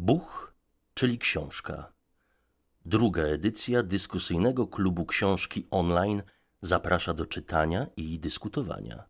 Buch, czyli książka. Druga edycja dyskusyjnego klubu książki online zaprasza do czytania i dyskutowania.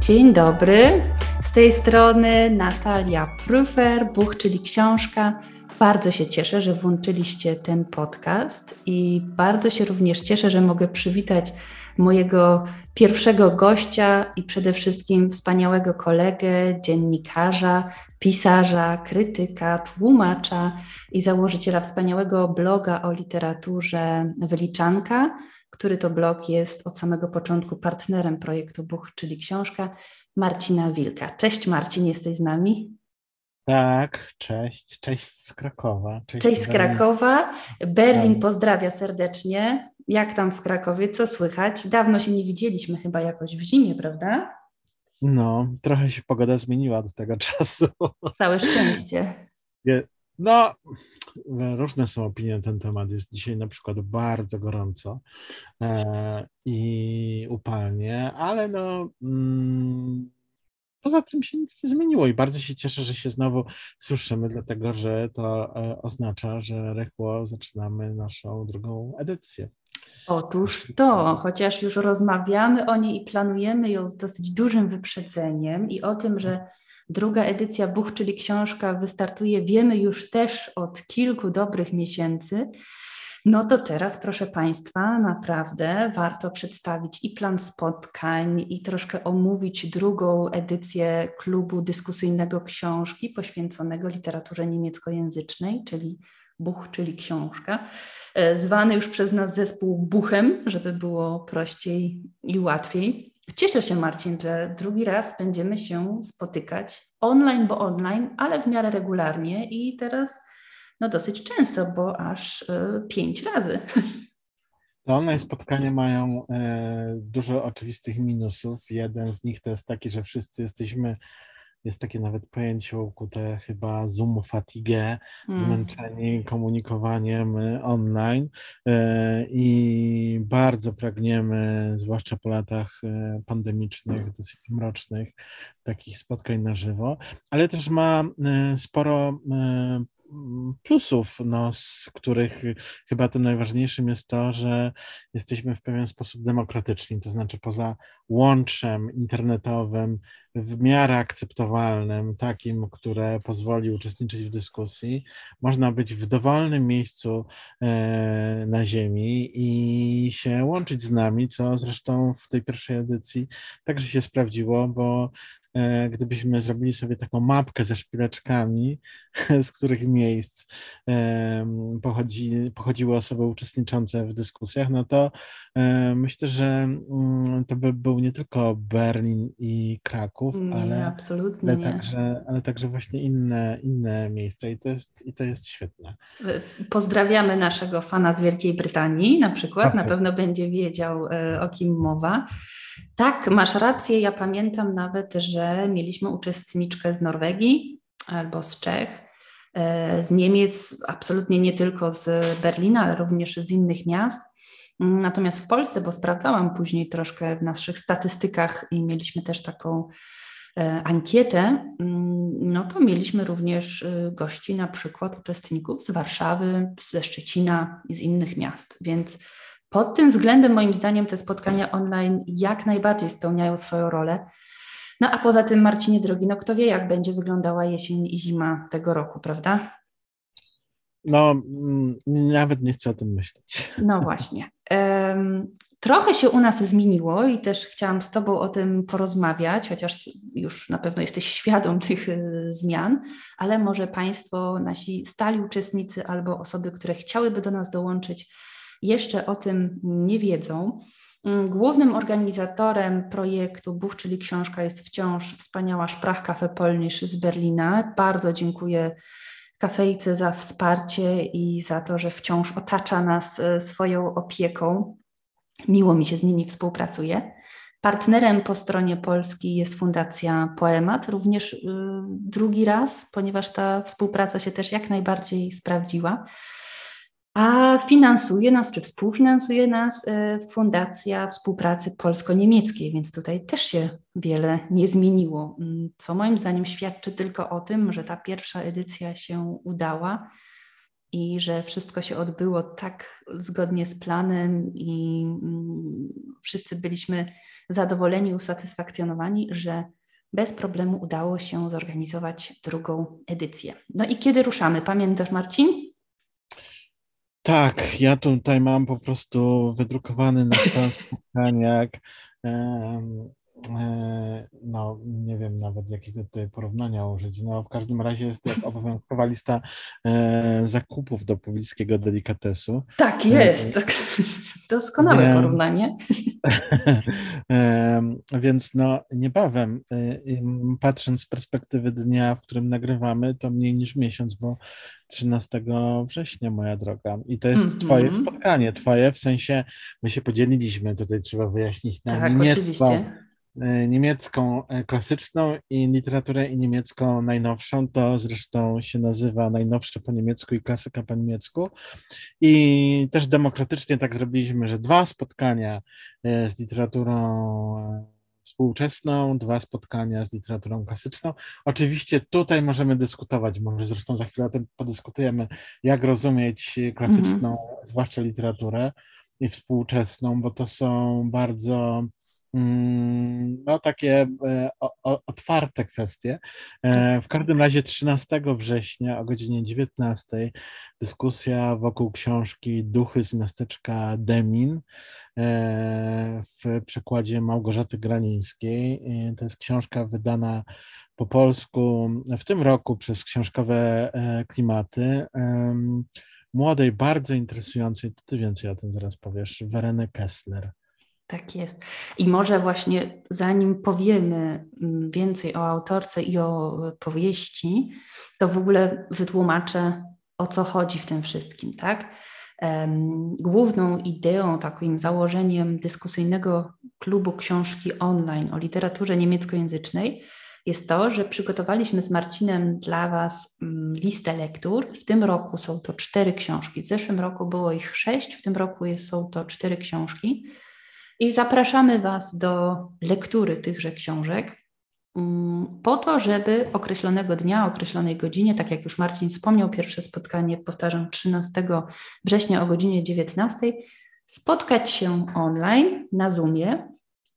Dzień dobry. Z tej strony Natalia Prufer, Buch, czyli książka. Bardzo się cieszę, że włączyliście ten podcast i bardzo się również cieszę, że mogę przywitać mojego pierwszego gościa i przede wszystkim wspaniałego kolegę, dziennikarza, pisarza, krytyka, tłumacza i założyciela wspaniałego bloga o literaturze Wyliczanka, który to blog jest od samego początku partnerem projektu Buch, czyli książka. Marcina Wilka. Cześć Marcin, jesteś z nami? Tak, cześć, cześć z Krakowa. Cześć, cześć z Krakowa. Berlin pozdrawia serdecznie. Jak tam w Krakowie? Co słychać? Dawno się nie widzieliśmy chyba jakoś w zimie, prawda? No, trochę się pogoda zmieniła od tego czasu. Całe szczęście. No, różne są opinie na ten temat. Jest dzisiaj na przykład bardzo gorąco e, i upalnie, ale no. Mm, poza tym się nic nie zmieniło i bardzo się cieszę, że się znowu słyszymy, dlatego że to e, oznacza, że rychło zaczynamy naszą drugą edycję. Otóż to, chociaż już rozmawiamy o niej i planujemy ją z dosyć dużym wyprzedzeniem i o tym, że Druga edycja Buch, czyli książka, wystartuje, wiemy już też od kilku dobrych miesięcy. No to teraz, proszę Państwa, naprawdę warto przedstawić i plan spotkań, i troszkę omówić drugą edycję klubu dyskusyjnego książki poświęconego literaturze niemieckojęzycznej, czyli Buch, czyli książka, e, zwany już przez nas zespół Buchem, żeby było prościej i łatwiej. Cieszę się, Marcin, że drugi raz będziemy się spotykać online, bo online, ale w miarę regularnie i teraz no dosyć często, bo aż y, pięć razy. Te online spotkania mają e, dużo oczywistych minusów. Jeden z nich to jest taki, że wszyscy jesteśmy jest takie nawet pojęcie ukute chyba Zoom fatigue, mm. zmęczeni komunikowaniem y, online y, i bardzo pragniemy, zwłaszcza po latach y, pandemicznych, dosyć mrocznych, takich spotkań na żywo, ale też ma sporo plusów, no, z których chyba tym najważniejszym jest to, że jesteśmy w pewien sposób demokratyczni, to znaczy poza łączem internetowym w miarę akceptowalnym, takim, które pozwoli uczestniczyć w dyskusji, można być w dowolnym miejscu e, na Ziemi i się łączyć z nami, co zresztą w tej pierwszej edycji także się sprawdziło, bo gdybyśmy zrobili sobie taką mapkę ze szpileczkami, z których miejsc pochodzi, pochodziły osoby uczestniczące w dyskusjach, no to e, myślę, że mm, to by był nie tylko Berlin i Kraków, nie, ale, absolutnie ale, także, ale także właśnie inne, inne miejsca i to, jest, i to jest świetne. Pozdrawiamy naszego fana z Wielkiej Brytanii na przykład, na pewno będzie wiedział e, o kim mowa. Tak, masz rację. Ja pamiętam nawet, że mieliśmy uczestniczkę z Norwegii albo z Czech, e, z Niemiec, absolutnie nie tylko z Berlina, ale również z innych miast. Natomiast w Polsce, bo sprawdzałam później troszkę w naszych statystykach i mieliśmy też taką e, ankietę, mm, no to mieliśmy również e, gości, na przykład uczestników z Warszawy, ze Szczecina i z innych miast, więc pod tym względem, moim zdaniem, te spotkania online jak najbardziej spełniają swoją rolę. No a poza tym, Marcinie drogi, no kto wie, jak będzie wyglądała jesień i zima tego roku, prawda? No, mm, nawet nie chcę o tym myśleć. No właśnie. Um, trochę się u nas zmieniło i też chciałam z Tobą o tym porozmawiać, chociaż już na pewno jesteś świadom tych y, zmian, ale może Państwo, nasi stali uczestnicy albo osoby, które chciałyby do nas dołączyć, jeszcze o tym nie wiedzą. Mm, głównym organizatorem projektu Buch, czyli książka, jest wciąż wspaniała Sprachkafe Polnisch z Berlina. Bardzo dziękuję kafejce za wsparcie i za to, że wciąż otacza nas e, swoją opieką. Miło mi się z nimi współpracuje. Partnerem po stronie polskiej jest Fundacja Poemat, również y, drugi raz, ponieważ ta współpraca się też jak najbardziej sprawdziła. A finansuje nas, czy współfinansuje nas y, Fundacja Współpracy Polsko-Niemieckiej, więc tutaj też się wiele nie zmieniło, mm, co moim zdaniem świadczy tylko o tym, że ta pierwsza edycja się udała i że wszystko się odbyło tak zgodnie z planem i mm, wszyscy byliśmy zadowoleni, usatysfakcjonowani, że bez problemu udało się zorganizować drugą edycję. No i kiedy ruszamy? Pamiętasz, Marcin? Tak, ja tutaj mam po prostu wydrukowany na plan spotkaniach no nie wiem nawet jakiego tutaj porównania użyć. No w każdym razie jest jak obowiązkowa lista e, zakupów do pobliskiego delikatesu. Tak jest, tak. doskonałe e, porównanie. e, więc no niebawem, e, patrząc z perspektywy dnia, w którym nagrywamy, to mniej niż miesiąc, bo 13 września, moja droga. I to jest mm -hmm. Twoje spotkanie. Twoje w sensie, my się podzieliliśmy, tutaj trzeba wyjaśnić na tak, niemiecką. Oczywiście E, niemiecką e, klasyczną i literaturę i niemiecką najnowszą. To zresztą się nazywa najnowsze po niemiecku i klasyka po niemiecku. I też demokratycznie tak zrobiliśmy, że dwa spotkania e, z literaturą współczesną, dwa spotkania z literaturą klasyczną. Oczywiście tutaj możemy dyskutować, może zresztą za chwilę o tym podyskutujemy, jak rozumieć klasyczną, mm -hmm. zwłaszcza literaturę i współczesną, bo to są bardzo no, takie e, otwarte kwestie. E, w każdym razie 13 września o godzinie 19 dyskusja wokół książki Duchy z miasteczka Demin e, w przekładzie Małgorzaty Granińskiej. To jest książka wydana po polsku w tym roku przez książkowe klimaty młodej, bardzo interesującej, ty więcej o tym zaraz powiesz, Wereny Kessler. Tak jest. I może właśnie zanim powiemy mm, więcej o autorce i o powieści, to w ogóle wytłumaczę, o co chodzi w tym wszystkim, tak? Główną ideą, takim założeniem dyskusyjnego klubu książki online o literaturze niemieckojęzycznej jest to, że przygotowaliśmy z Marcinem dla Was mm, listę lektur. W tym roku są to cztery książki. W zeszłym roku było ich sześć, w tym roku są to cztery książki. I zapraszamy Was do lektury tychże książek mm, po to, żeby określonego dnia, określonej godzinie, tak jak już Marcin wspomniał, pierwsze spotkanie, powtarzam, 13 września o godzinie 19, spotkać się online na Zoomie,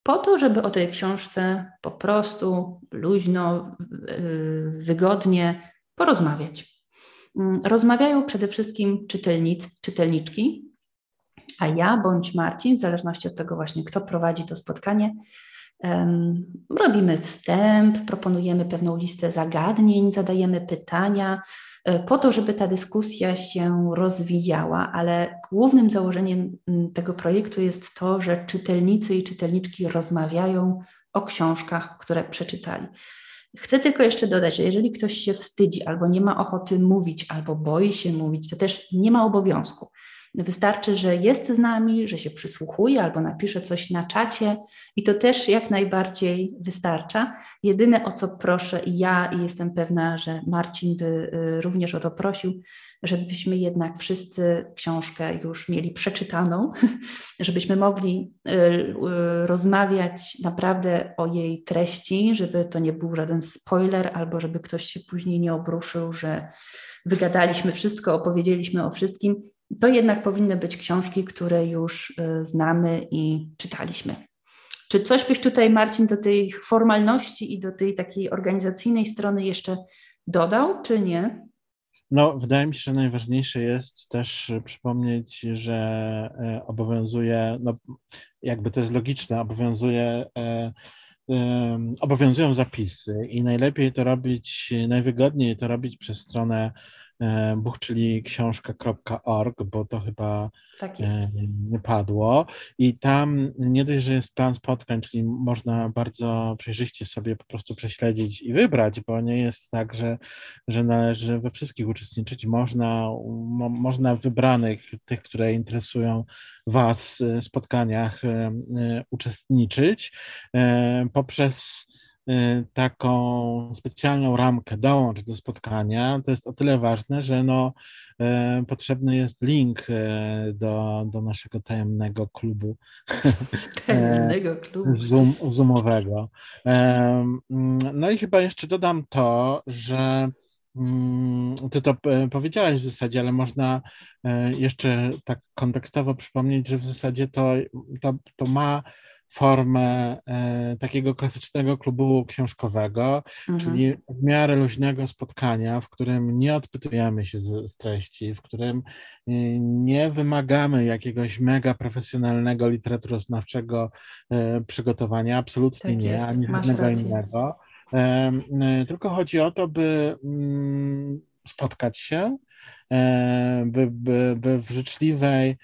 po to, żeby o tej książce po prostu luźno, wygodnie porozmawiać. Mm, rozmawiają przede wszystkim czytelnicy, czytelniczki, a ja bądź Marcin, w zależności od tego właśnie, kto prowadzi to spotkanie, robimy wstęp, proponujemy pewną listę zagadnień, zadajemy pytania, e, po to, żeby ta dyskusja się rozwijała, ale głównym założeniem tego projektu jest to, że czytelnicy i czytelniczki rozmawiają o książkach, które przeczytali. Chcę tylko jeszcze dodać, że jeżeli ktoś się wstydzi albo nie ma ochoty mówić, albo boi się mówić, to też nie ma obowiązku. Wystarczy, że jest z nami, że się przysłuchuje albo napisze coś na czacie i to też jak najbardziej wystarcza. Jedyne o co proszę i ja i jestem pewna, że Marcin by y, również o to prosił, żebyśmy jednak wszyscy książkę już mieli przeczytaną, żebyśmy mogli y, y, rozmawiać naprawdę o jej treści, żeby to nie był żaden spoiler albo żeby ktoś się później nie obruszył, że wygadaliśmy wszystko, opowiedzieliśmy o wszystkim to jednak powinny być książki, które już y, znamy i czytaliśmy. Czy coś byś tutaj, Marcin, do tej formalności i do tej takiej organizacyjnej strony jeszcze dodał, czy nie? No, wydaje mi się, że najważniejsze jest też przypomnieć, że e, obowiązuje, no jakby to jest logiczne, obowiązuje, obowiązują zapisy i najlepiej to robić, najwygodniej to robić przez stronę buch, czyli książka.org, bo to chyba tak nie padło. I tam nie dość, że jest plan spotkań, czyli można bardzo przejrzyście sobie po prostu prześledzić i wybrać, bo nie jest tak, że, że należy we wszystkich uczestniczyć. Można, mo, można w wybranych, tych, które interesują Was spotkaniach uczestniczyć poprzez taką specjalną ramkę dołącz do spotkania, to jest o tyle ważne, że no, y, potrzebny jest link y, do, do naszego tajemnego klubu. Tajemnego klubu. Zoom, zoomowego. No i chyba jeszcze dodam to, że mm, ty to powiedziałeś w zasadzie, ale można jeszcze tak kontekstowo przypomnieć, że w zasadzie to, to, to ma formę e, takiego klasycznego klubu książkowego, mhm. czyli w miarę luźnego spotkania, w którym nie odpytujemy się z, z treści, w którym e, nie wymagamy jakiegoś mega profesjonalnego literaturoznawczego e, przygotowania, absolutnie tak nie, ani żadnego innego. E, tylko chodzi o to, by mm, spotkać się, e, by, by, by w życzliwej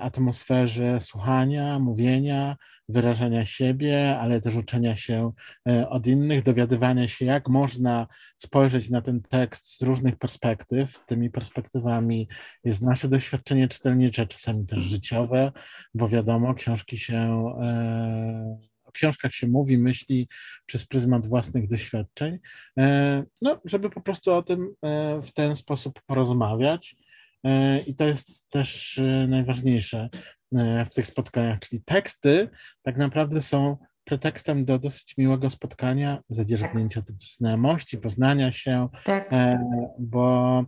atmosferze słuchania, mówienia, wyrażania siebie, ale też uczenia się e, od innych, dowiadywania się, jak można spojrzeć na ten tekst z różnych perspektyw. Tymi perspektywami jest nasze doświadczenie czytelnicze, czasami też życiowe, bo wiadomo, książki się e, o książkach się mówi, myśli przez pryzmat własnych doświadczeń, e, no, żeby po prostu o tym w ten sposób porozmawiać. I to jest też najważniejsze. E, w tych spotkaniach, czyli teksty tak naprawdę są pretekstem do dosyć miłego spotkania, zadzierzgnięcia tak. znajomości, poznania się, tak. E, bo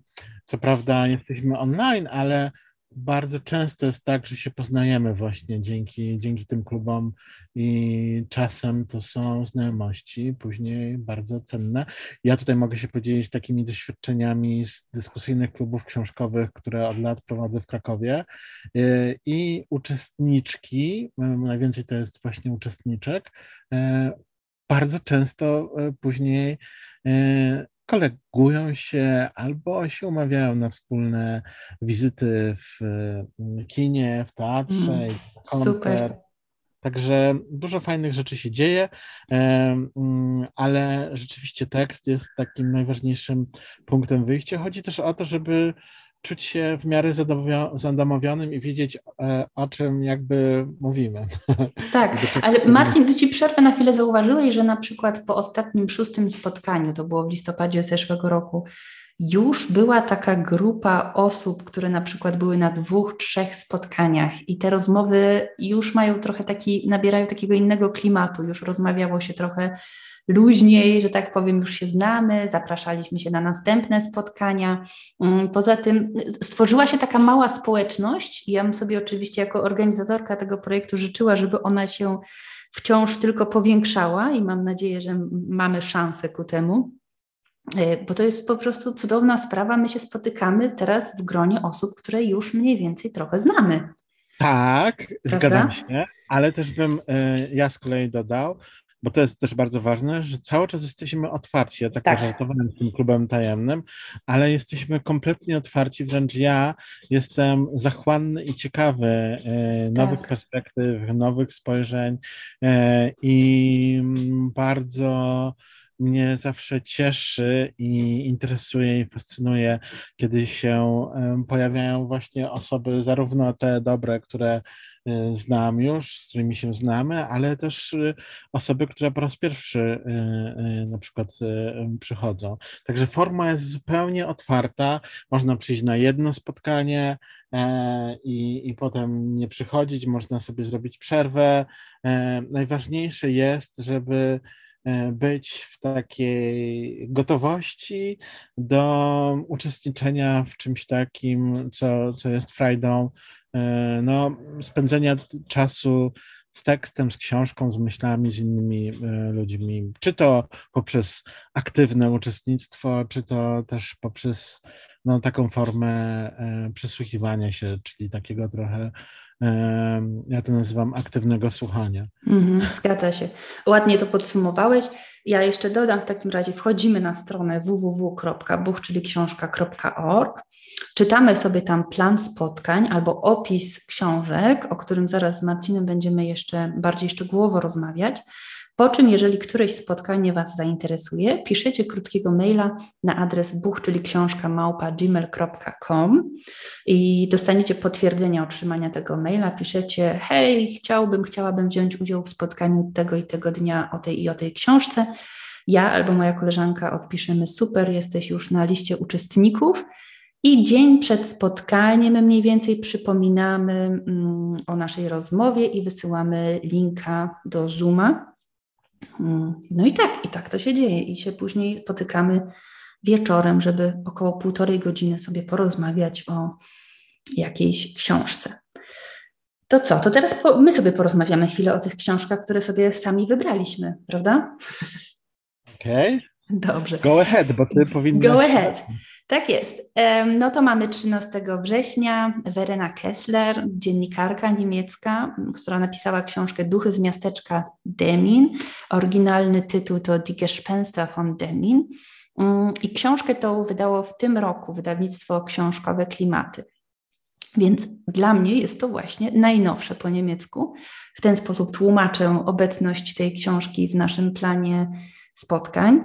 co prawda jesteśmy online, ale bardzo często jest tak, że się poznajemy właśnie dzięki, dzięki tym klubom i czasem to są znajomości, później bardzo cenne. Ja tutaj mogę się podzielić takimi doświadczeniami z dyskusyjnych klubów książkowych, które od lat prowadzę w Krakowie y, i uczestniczki, y, najwięcej to jest właśnie uczestniczek, y, bardzo często później kolegują się albo się umawiają na wspólne wizyty w mm, kinie, w teatrze, mm, koncert. Super. Także dużo fajnych rzeczy się dzieje, mm, ale rzeczywiście tekst jest takim najważniejszym punktem wyjścia. Chodzi też o to, żeby czuć się w miarę zadomowionym i wiedzieć, e, o czym jakby mówimy. Tak, ale Marcin, tu Ci przerwę na chwilę. Zauważyłeś, że na przykład po ostatnim szóstym spotkaniu, to było w listopadzie zeszłego roku, już była taka grupa osób, które na przykład były na dwóch, trzech spotkaniach i te rozmowy już mają trochę taki, nabierają takiego innego klimatu, już rozmawiało się trochę luźniej, że tak powiem, już się znamy, zapraszaliśmy się na następne spotkania. Mm, poza tym stworzyła się taka mała społeczność i ja bym sobie oczywiście jako organizatorka tego projektu życzyła, żeby ona się wciąż tylko powiększała i mam nadzieję, że mamy szansę ku temu. E, bo to jest po prostu cudowna sprawa. My się spotykamy teraz w gronie osób, które już mniej więcej trochę znamy. Tak, Prawda? zgadzam się, ale też bym e, ja z kolei dodał, bo to jest też bardzo ważne, że cały czas jesteśmy otwarci. Ja tak, tak. żartowałem z tym klubem tajemnym, ale jesteśmy kompletnie otwarci, wręcz ja jestem zachłanny i ciekawy e, nowych tak. perspektyw, nowych spojrzeń e, i bardzo mnie zawsze cieszy i interesuje i fascynuje, kiedy się pojawiają właśnie osoby, zarówno te dobre, które znam już, z którymi się znamy, ale też y, osoby, które po raz pierwszy y, na przykład przychodzą. Także forma jest zupełnie otwarta. Można przyjść na jedno spotkanie e, i, i potem nie przychodzić, można sobie zrobić przerwę. E, najważniejsze jest, żeby E, być w takiej gotowości do uczestniczenia w czymś takim, co, co jest frajdą, e, no, spędzenia czasu z tekstem, z książką, z myślami, z innymi e, ludźmi, czy to poprzez aktywne uczestnictwo, czy to też poprzez no, taką formę przysłuchiwania się, czyli takiego trochę ja to nazywam aktywnego słuchania. Mhm, zgadza się. Ładnie to podsumowałeś. Ja jeszcze dodam w takim razie, wchodzimy na stronę www.buch, czytamy sobie tam plan spotkań albo opis książek, o którym zaraz z Marcinem będziemy jeszcze bardziej szczegółowo rozmawiać. Po czym, jeżeli któreś spotkanie Was zainteresuje, piszecie krótkiego maila na adres buch, czyli książka małpa gmail.com i dostaniecie potwierdzenie otrzymania tego maila. Piszecie, hej, chciałbym, chciałabym wziąć udział w spotkaniu tego i tego dnia o tej i o tej książce. Ja albo moja koleżanka odpiszemy, super, jesteś już na liście uczestników. I dzień przed spotkaniem mniej więcej przypominamy mm, o naszej rozmowie i wysyłamy linka do Zooma. Mm, no i tak, i tak to się dzieje. I się później spotykamy wieczorem, żeby około półtorej godziny sobie porozmawiać o jakiejś książce. To co? To teraz po, my sobie porozmawiamy chwilę o tych książkach, które sobie sami wybraliśmy, prawda? Okej. Okay. Dobrze. Go ahead, bo ty powinnaś... Go ahead. Tak jest. No to mamy 13 września Verena Kessler, dziennikarka niemiecka, która napisała książkę Duchy z miasteczka Demin. Oryginalny tytuł to Die Gespenster von Demin. Mm, I książkę tą wydało w tym roku wydawnictwo książkowe Klimaty. Więc dla mnie jest to właśnie najnowsze po niemiecku. W ten sposób tłumaczę obecność tej książki w naszym planie spotkań.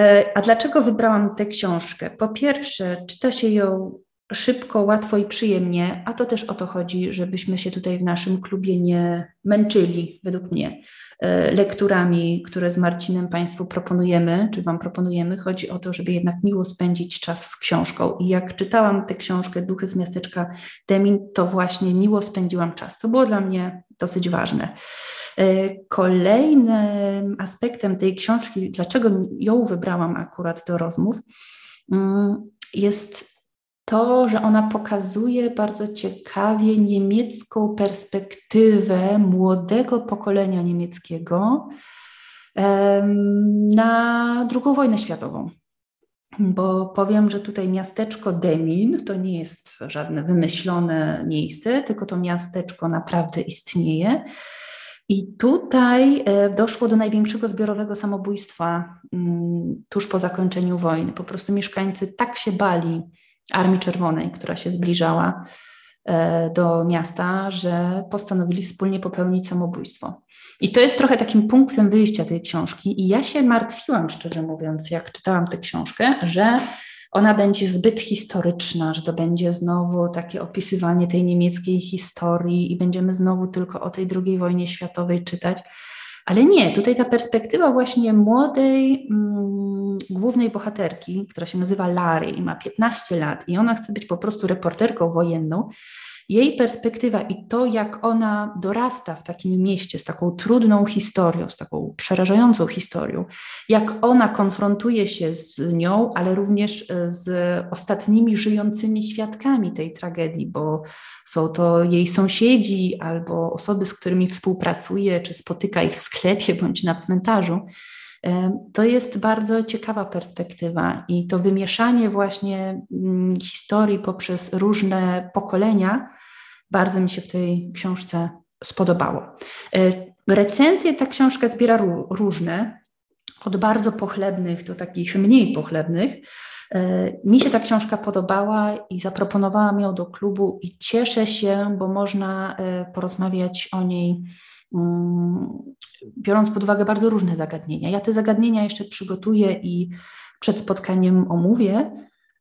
E, a dlaczego wybrałam tę książkę? Po pierwsze, czyta się ją szybko, łatwo i przyjemnie, a to też o to chodzi, żebyśmy się tutaj w naszym klubie nie męczyli, według mnie, e, lekturami, które z Marcinem Państwu proponujemy, czy Wam proponujemy. Chodzi o to, żeby jednak miło spędzić czas z książką. I jak czytałam tę książkę Duchy z miasteczka Demin, to właśnie miło spędziłam czas. To było dla mnie dosyć ważne. E, kolejnym aspektem tej książki, dlaczego ją wybrałam akurat do rozmów, mm, jest to, że ona pokazuje bardzo ciekawie niemiecką perspektywę młodego pokolenia niemieckiego na II wojnę światową. Bo powiem, że tutaj miasteczko Demin to nie jest żadne wymyślone miejsce, tylko to miasteczko naprawdę istnieje. I tutaj e, doszło do największego zbiorowego samobójstwa mm, tuż po zakończeniu wojny. Po prostu mieszkańcy tak się bali Armii Czerwonej, która się zbliżała e, do miasta, że postanowili wspólnie popełnić samobójstwo. I to jest trochę takim punktem wyjścia tej książki. I ja się martwiłam, szczerze mówiąc, jak czytałam tę książkę, że ona będzie zbyt historyczna, że to będzie znowu takie opisywanie tej niemieckiej historii i będziemy znowu tylko o tej II wojnie światowej czytać. Ale nie, tutaj ta perspektywa właśnie młodej mm, głównej bohaterki, która się nazywa Lary i ma 15 lat i ona chce być po prostu reporterką wojenną, jej perspektywa i to, jak ona dorasta w takim mieście z taką trudną historią, z taką przerażającą historią, jak ona konfrontuje się z nią, ale również e, z ostatnimi żyjącymi świadkami tej tragedii, bo są to jej sąsiedzi albo osoby, z którymi współpracuje, czy spotyka ich w sklepie bądź na cmentarzu. To jest bardzo ciekawa perspektywa i to wymieszanie właśnie mm, historii poprzez różne pokolenia bardzo mi się w tej książce spodobało. E, recenzje ta książka zbiera różne, od bardzo pochlebnych do takich mniej pochlebnych. E, mi się ta książka podobała i zaproponowałam ją do klubu i cieszę się, bo można porozmawiać o niej mm, biorąc pod uwagę bardzo różne zagadnienia. Ja te zagadnienia jeszcze przygotuję i przed spotkaniem omówię,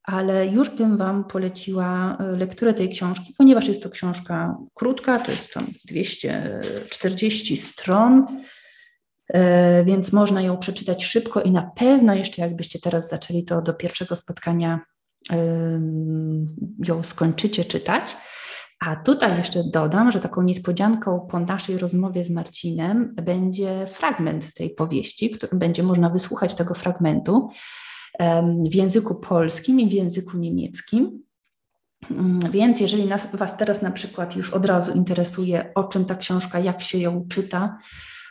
ale już bym Wam poleciła e, lekturę tej książki, ponieważ jest to książka krótka, to jest tam 240 stron, e, więc można ją przeczytać szybko i na pewno jeszcze jakbyście teraz zaczęli, to do pierwszego spotkania ją skończycie czytać. A tutaj jeszcze dodam, że taką niespodzianką po naszej rozmowie z Marcinem będzie fragment tej powieści, który będzie można wysłuchać tego fragmentu w języku polskim i w języku niemieckim. Mm, więc jeżeli nas, Was teraz na przykład już od razu interesuje, o czym ta książka, jak się ją czyta,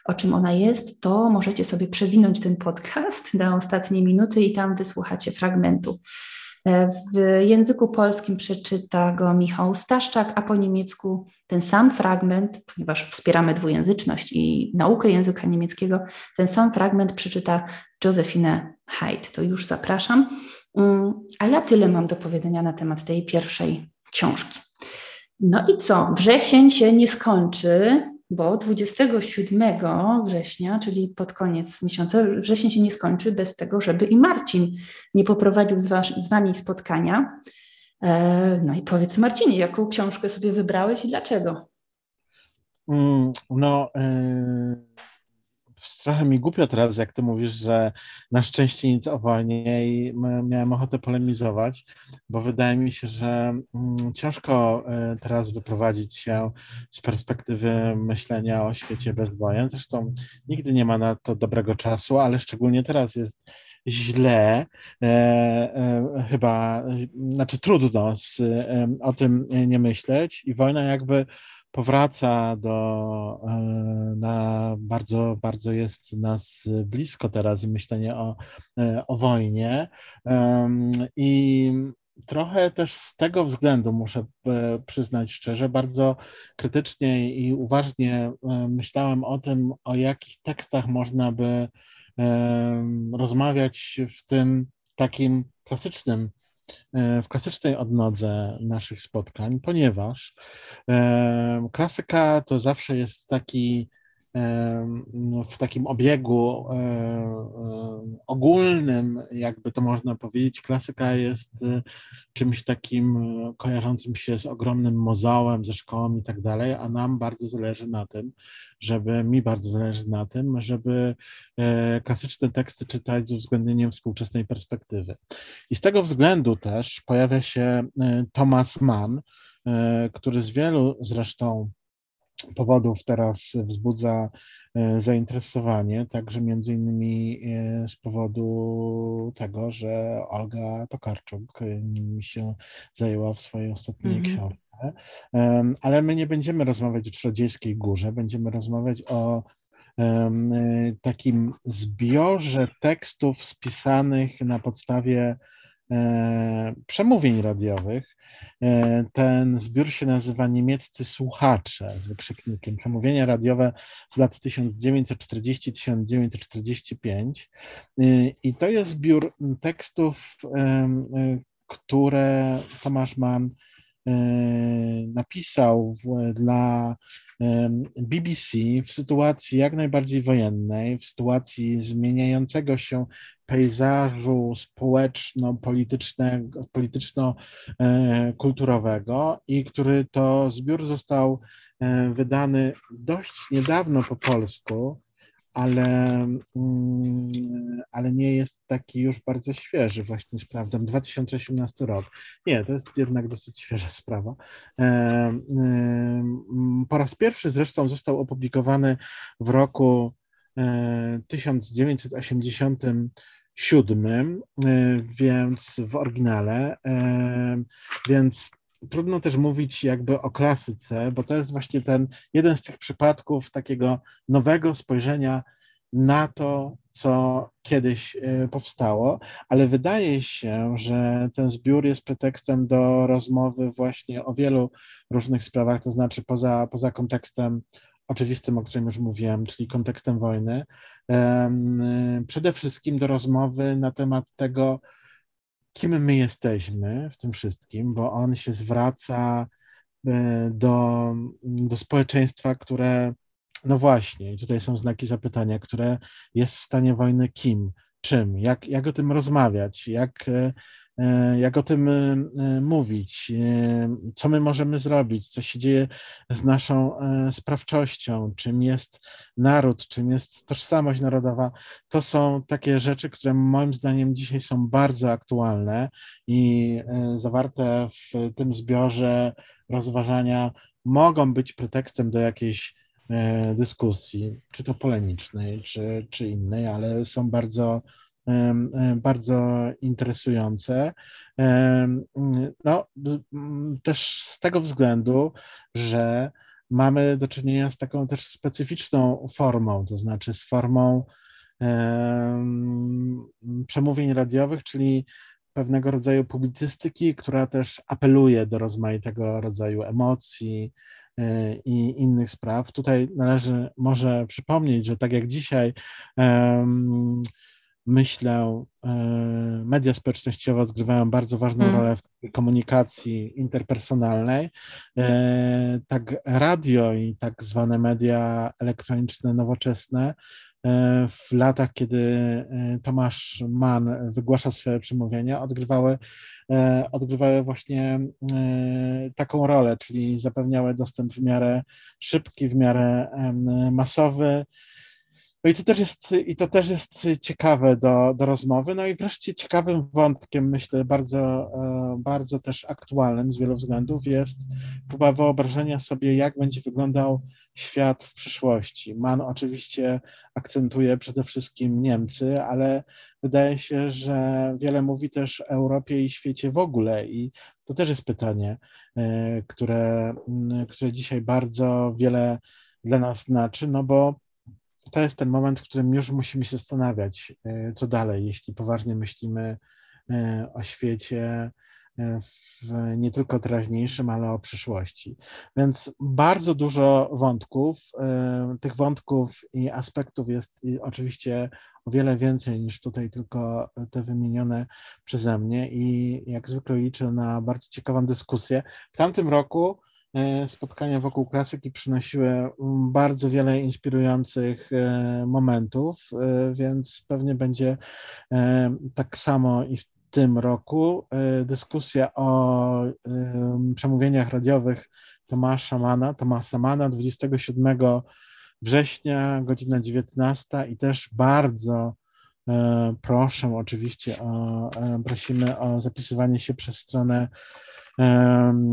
o czym ona jest, to możecie sobie przewinąć ten podcast na ostatnie minuty i tam wysłuchacie fragmentu. W języku polskim przeczyta go Michał Staszczak, a po niemiecku ten sam fragment, ponieważ wspieramy dwujęzyczność i naukę języka niemieckiego, ten sam fragment przeczyta Josephine Haidt. To już zapraszam. Mm, a ja tyle mam do powiedzenia na temat tej pierwszej książki. No i co? Wrzesień się nie skończy, bo 27 września, czyli pod koniec miesiąca, wrzesień się nie skończy bez tego, żeby i Marcin nie poprowadził z, was, z Wami spotkania. E, no i powiedz Marcinie, jaką książkę sobie wybrałeś i dlaczego? Mm, no, yy trochę mi głupio teraz, jak ty mówisz, że na szczęście nic o wojnie i miałem ochotę polemizować, bo wydaje mi się, że mm, ciężko e, teraz wyprowadzić się z perspektywy myślenia o świecie bez wojen. Zresztą nigdy nie ma na to dobrego czasu, ale szczególnie teraz jest źle, e, e, chyba, znaczy trudno z, e, o tym nie myśleć i wojna jakby powraca do, e, na bardzo, bardzo jest nas blisko teraz i myślenie o, e, o wojnie. I trochę też z tego względu muszę e, przyznać szczerze, bardzo krytycznie i uważnie myślałem o tym, o jakich tekstach można by rozmawiać w tym takim klasycznym w klasycznej odnodze naszych spotkań, ponieważ e, klasyka to zawsze jest taki w takim obiegu e, e, ogólnym, jakby to można powiedzieć, klasyka jest e, czymś takim kojarzącym się z ogromnym mozołem, ze szkołą i tak dalej, a nam bardzo zależy na tym, żeby, mi bardzo zależy na tym, żeby klasyczne teksty czytać z uwzględnieniem współczesnej perspektywy. I z tego względu też pojawia się Thomas Mann, który z wielu zresztą powodów teraz wzbudza e, zainteresowanie, także między innymi e, z powodu tego, że Olga Tokarczuk e, nim się zajęła w swojej ostatniej mm -hmm. książce. Ale my nie będziemy rozmawiać o Czarodziejskiej Górze, będziemy rozmawiać o takim zbiorze tekstów spisanych na podstawie przemówień radiowych, E, ten zbiór się nazywa Niemieccy Słuchacze z wykrzyknikiem. Przemówienia radiowe z lat 1940-1945. E, I to jest zbiór tekstów, e, które Tomasz Mann napisał dla BBC w sytuacji jak najbardziej wojennej, w sytuacji zmieniającego się pejzażu społeczno-politycznego, polityczno-kulturowego i który to zbiór został e, wydany dość niedawno po polsku, ale, mm, ale nie jest taki już bardzo świeży, właśnie sprawdzam, 2018 rok. Nie, to jest jednak dosyć świeża sprawa. E, po raz pierwszy zresztą został opublikowany w roku 1980 e, e, więc w oryginale, e, więc trudno też mówić jakby o klasyce, bo to jest właśnie ten jeden z tych przypadków takiego nowego spojrzenia na to, co kiedyś e, powstało, ale wydaje się, że ten zbiór jest pretekstem do rozmowy właśnie o wielu różnych sprawach, to znaczy poza, poza kontekstem oczywistym, o którym już mówiłem, czyli kontekstem wojny, przede wszystkim do rozmowy na temat tego, kim my jesteśmy w tym wszystkim, bo on się zwraca e, do, do społeczeństwa, które, no właśnie, tutaj są znaki zapytania, które jest w stanie wojny kim, czym, jak, jak o tym rozmawiać, jak e, jak o tym e, e, mówić, co my możemy zrobić, co się dzieje z naszą sprawczością, czym jest naród, czym jest tożsamość narodowa. To są takie rzeczy, które moim zdaniem dzisiaj są bardzo aktualne i zawarte w tym zbiorze rozważania mogą być pretekstem do jakiejś dyskusji, czy to polemicznej, czy, czy innej, ale są bardzo bardzo interesujące. No, też z tego względu, że mamy do czynienia z taką też specyficzną formą, to znaczy z formą przemówień radiowych, czyli pewnego rodzaju publicystyki, która też apeluje do rozmaitego rodzaju emocji e, i innych spraw. Tutaj należy może przypomnieć, że tak jak dzisiaj myślę, media społecznościowe odgrywają bardzo ważną mm. rolę w komunikacji interpersonalnej. Tak radio i tak zwane media elektroniczne, nowoczesne E, w latach, kiedy e, Tomasz Mann wygłasza swoje przemówienia, odgrywały, e, odgrywały właśnie taką rolę, czyli zapewniały dostęp w miarę szybki, w miarę masowy. No i to też jest, i to też jest ciekawe do, do rozmowy. No i wreszcie ciekawym wątkiem, myślę, bardzo, bardzo też aktualnym z wielu względów jest próba wyobrażenia sobie, jak będzie wyglądał świat w przyszłości. Man oczywiście akcentuje przede wszystkim Niemcy, ale wydaje się, że wiele mówi też o Europie i świecie w ogóle i to też jest pytanie, e, które, które dzisiaj bardzo wiele dla nas znaczy, no bo to jest ten moment, w którym już musimy się zastanawiać, e, co dalej, jeśli poważnie myślimy e, o świecie, w nie tylko teraźniejszym, ale o przyszłości. Więc bardzo dużo wątków. E, tych wątków i aspektów jest oczywiście o wiele więcej niż tutaj tylko te wymienione przeze mnie i jak zwykle liczę na bardzo ciekawą dyskusję. W tamtym roku e, spotkania wokół klasyki przynosiły bardzo wiele inspirujących e, momentów, więc pewnie będzie tak samo i w tym roku. E, dyskusja o przemówieniach radiowych Tomasza Mana, Tomasa Mana 27 września, godzina 19 i też bardzo e, proszę oczywiście o, e, prosimy o zapisywanie się przez stronę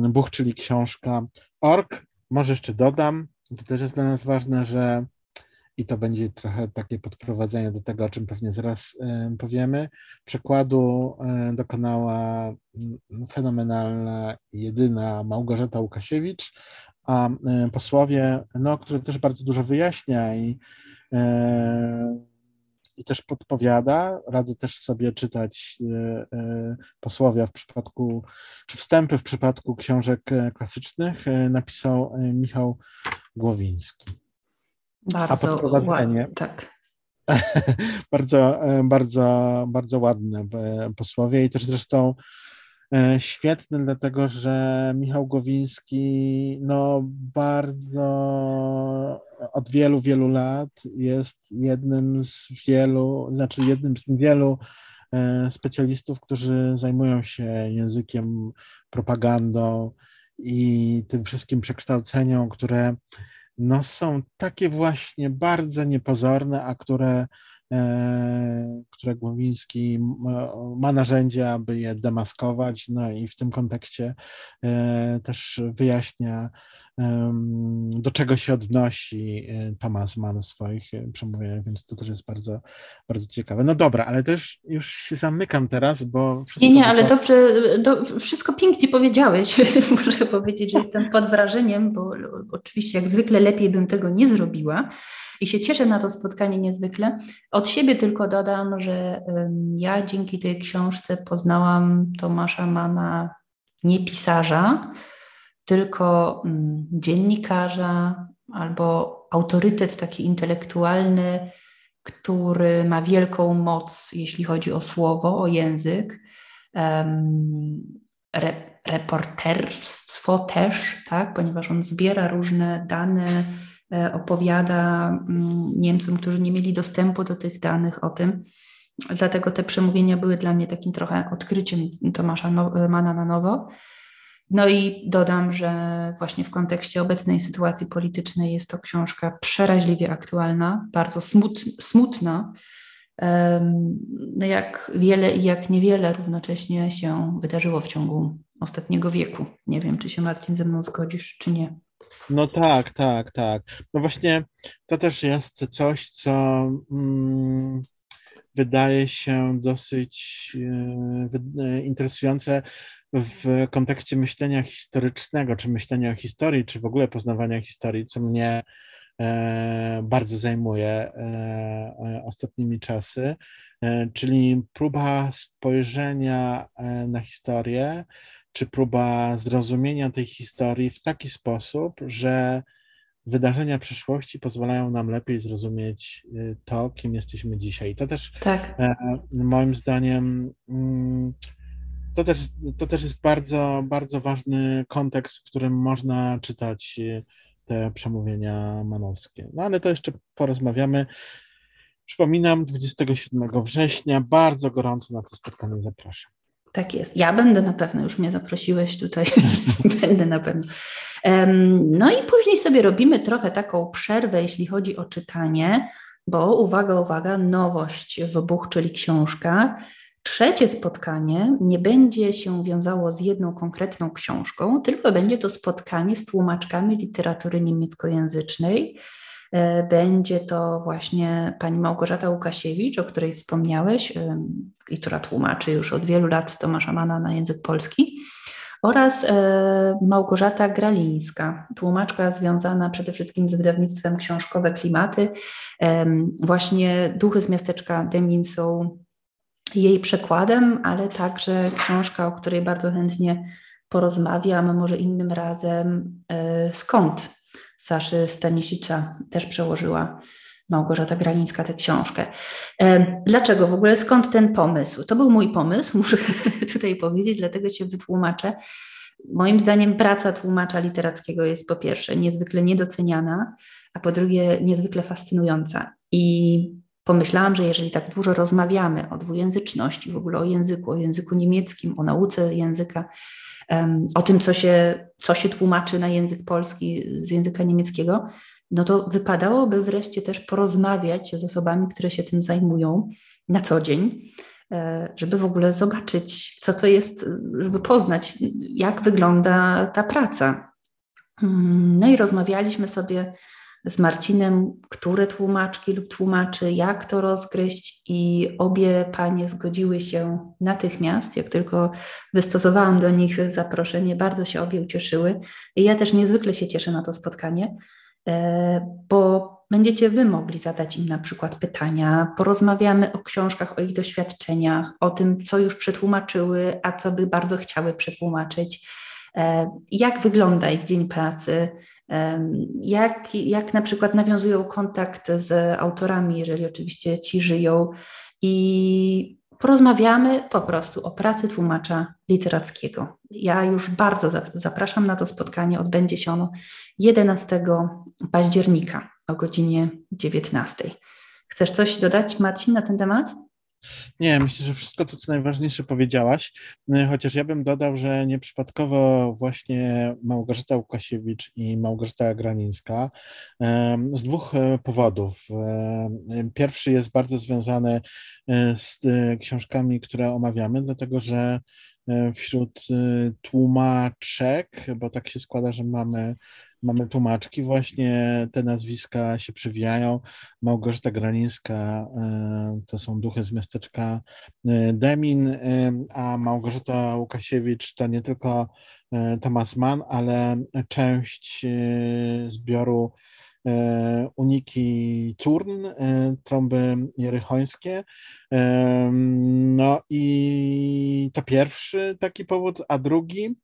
Buch, czyli książka.org. Może jeszcze dodam, to też jest dla nas ważne, że i to będzie trochę takie podprowadzenie do tego, o czym pewnie zaraz powiemy. Przekładu dokonała fenomenalna, jedyna Małgorzata Łukasiewicz, a posłowie, no, który też bardzo dużo wyjaśnia i, i też podpowiada. Radzę też sobie czytać e, e, posłowie w przypadku, czy wstępy w przypadku książek klasycznych. E, napisał Michał Głowiński. Bardzo ładnie. Tak. bardzo, bardzo, bardzo ładne posłowie i też zresztą świetny, dlatego że Michał Gowiński no bardzo od wielu, wielu lat jest jednym z wielu, znaczy jednym z wielu specjalistów, którzy zajmują się językiem, propagandą i tym wszystkim przekształceniom, które no są takie właśnie bardzo niepozorne, a które, e, które Głowiński ma narzędzia, aby je demaskować, no i w tym kontekście e, też wyjaśnia do czego się odnosi e, Thomas Mann w swoich e, przemówieniach, więc to też jest bardzo, bardzo ciekawe. No dobra, ale też już się zamykam teraz, bo... Nie, nie, ale dobrze, do, wszystko pięknie powiedziałeś. Muszę powiedzieć, że jestem pod wrażeniem, bo oczywiście jak zwykle lepiej bym tego nie zrobiła i się cieszę na to spotkanie niezwykle. Od siebie tylko dodam, że ja dzięki tej książce poznałam Tomasza Mana, nie pisarza, tylko mm, dziennikarza albo autorytet taki intelektualny, który ma wielką moc, jeśli chodzi o słowo, o język. Re, reporterstwo też, tak, ponieważ on zbiera różne dane, opowiada mm, Niemcom, którzy nie mieli dostępu do tych danych o tym. Dlatego te przemówienia były dla mnie takim trochę odkryciem Tomasza Mana na nowo. No i dodam, że właśnie w kontekście obecnej sytuacji politycznej jest to książka przeraźliwie aktualna, bardzo smutna, no jak wiele i jak niewiele równocześnie się wydarzyło w ciągu ostatniego wieku. Nie wiem, czy się Marcin ze mną zgodzisz, czy nie. No tak, tak, tak. No właśnie to też jest coś, co mm, wydaje się dosyć e, interesujące w kontekście myślenia historycznego, czy myślenia o historii, czy w ogóle poznawania historii, co mnie bardzo zajmuje ostatnimi czasy, czyli próba spojrzenia na historię, czy próba zrozumienia tej historii w taki sposób, że wydarzenia przeszłości pozwalają nam lepiej zrozumieć y, to, kim jesteśmy dzisiaj. To też tak. E, moim zdaniem mm, to też, to też jest bardzo, bardzo ważny kontekst, w którym można czytać y, te przemówienia manowskie. No ale to jeszcze porozmawiamy. Przypominam, 27 września bardzo gorąco na to spotkanie zapraszam. Tak jest. Ja będę na pewno, już mnie zaprosiłeś tutaj, będę na pewno. No i później sobie robimy trochę taką przerwę, jeśli chodzi o czytanie, bo uwaga, uwaga, nowość w Buch, czyli książka. Trzecie spotkanie nie będzie się wiązało z jedną konkretną książką, tylko będzie to spotkanie z tłumaczkami literatury niemieckojęzycznej. E, będzie to właśnie pani Małgorzata Łukasiewicz, o której wspomniałeś i która tłumaczy już od wielu lat Tomasza Mana na język polski oraz e, Małgorzata Gralińska, tłumaczka związana przede wszystkim z wydawnictwem Książkowe Klimaty. Właśnie Duchy z miasteczka Demin są jej przekładem, ale także książka, o której bardzo chętnie porozmawiam, może innym razem, e, Skąd Saszy Stanisicza też przełożyła Małgorzata Granińska tę książkę. E, dlaczego w ogóle, skąd ten pomysł? To był mój pomysł, muszę tutaj powiedzieć, dlatego się wytłumaczę. Moim zdaniem praca tłumacza literackiego jest po pierwsze niezwykle niedoceniana, a po drugie niezwykle fascynująca. I pomyślałam, że jeżeli tak dużo rozmawiamy o dwujęzyczności, w ogóle o języku, o języku niemieckim, o nauce języka, o tym, co się, co się tłumaczy na język polski z języka niemieckiego, no to wypadałoby wreszcie też porozmawiać z osobami, które się tym zajmują na co dzień, e, żeby w ogóle zobaczyć, co to jest, żeby poznać, jak wygląda ta praca. Mm, no i rozmawialiśmy sobie z Marcinem, które tłumaczki lub tłumaczy, jak to rozgryźć, i obie panie zgodziły się natychmiast, jak tylko wystosowałam do nich zaproszenie, bardzo się obie ucieszyły. I ja też niezwykle się cieszę na to spotkanie, e, bo będziecie Wy mogli zadać im na przykład pytania, porozmawiamy o książkach, o ich doświadczeniach, o tym, co już przetłumaczyły, a co by bardzo chciały przetłumaczyć, e, jak wygląda ich dzień pracy, jak, jak na przykład nawiązują kontakt z autorami, jeżeli oczywiście ci żyją, i porozmawiamy po prostu o pracy tłumacza literackiego. Ja już bardzo zapraszam na to spotkanie. Odbędzie się ono 11 października o godzinie 19. Chcesz coś dodać, Marcin, na ten temat? Nie, myślę, że wszystko to, co najważniejsze powiedziałaś, e, chociaż ja bym dodał, że nieprzypadkowo właśnie Małgorzata Łukasiewicz i Małgorzata Granińska z dwóch e, powodów. Pierwszy jest bardzo związany e, z książkami, które omawiamy, dlatego że wśród tłumaczek, bo tak się składa, że mamy mamy tłumaczki, właśnie te nazwiska się przewijają. Małgorzata Granińska e, to są duchy z miasteczka e, Demin, e, a Małgorzata Łukasiewicz to nie tylko Thomas Mann, ale część zbioru uniki Turn, trąby jerychońskie. No i to pierwszy taki powód, a drugi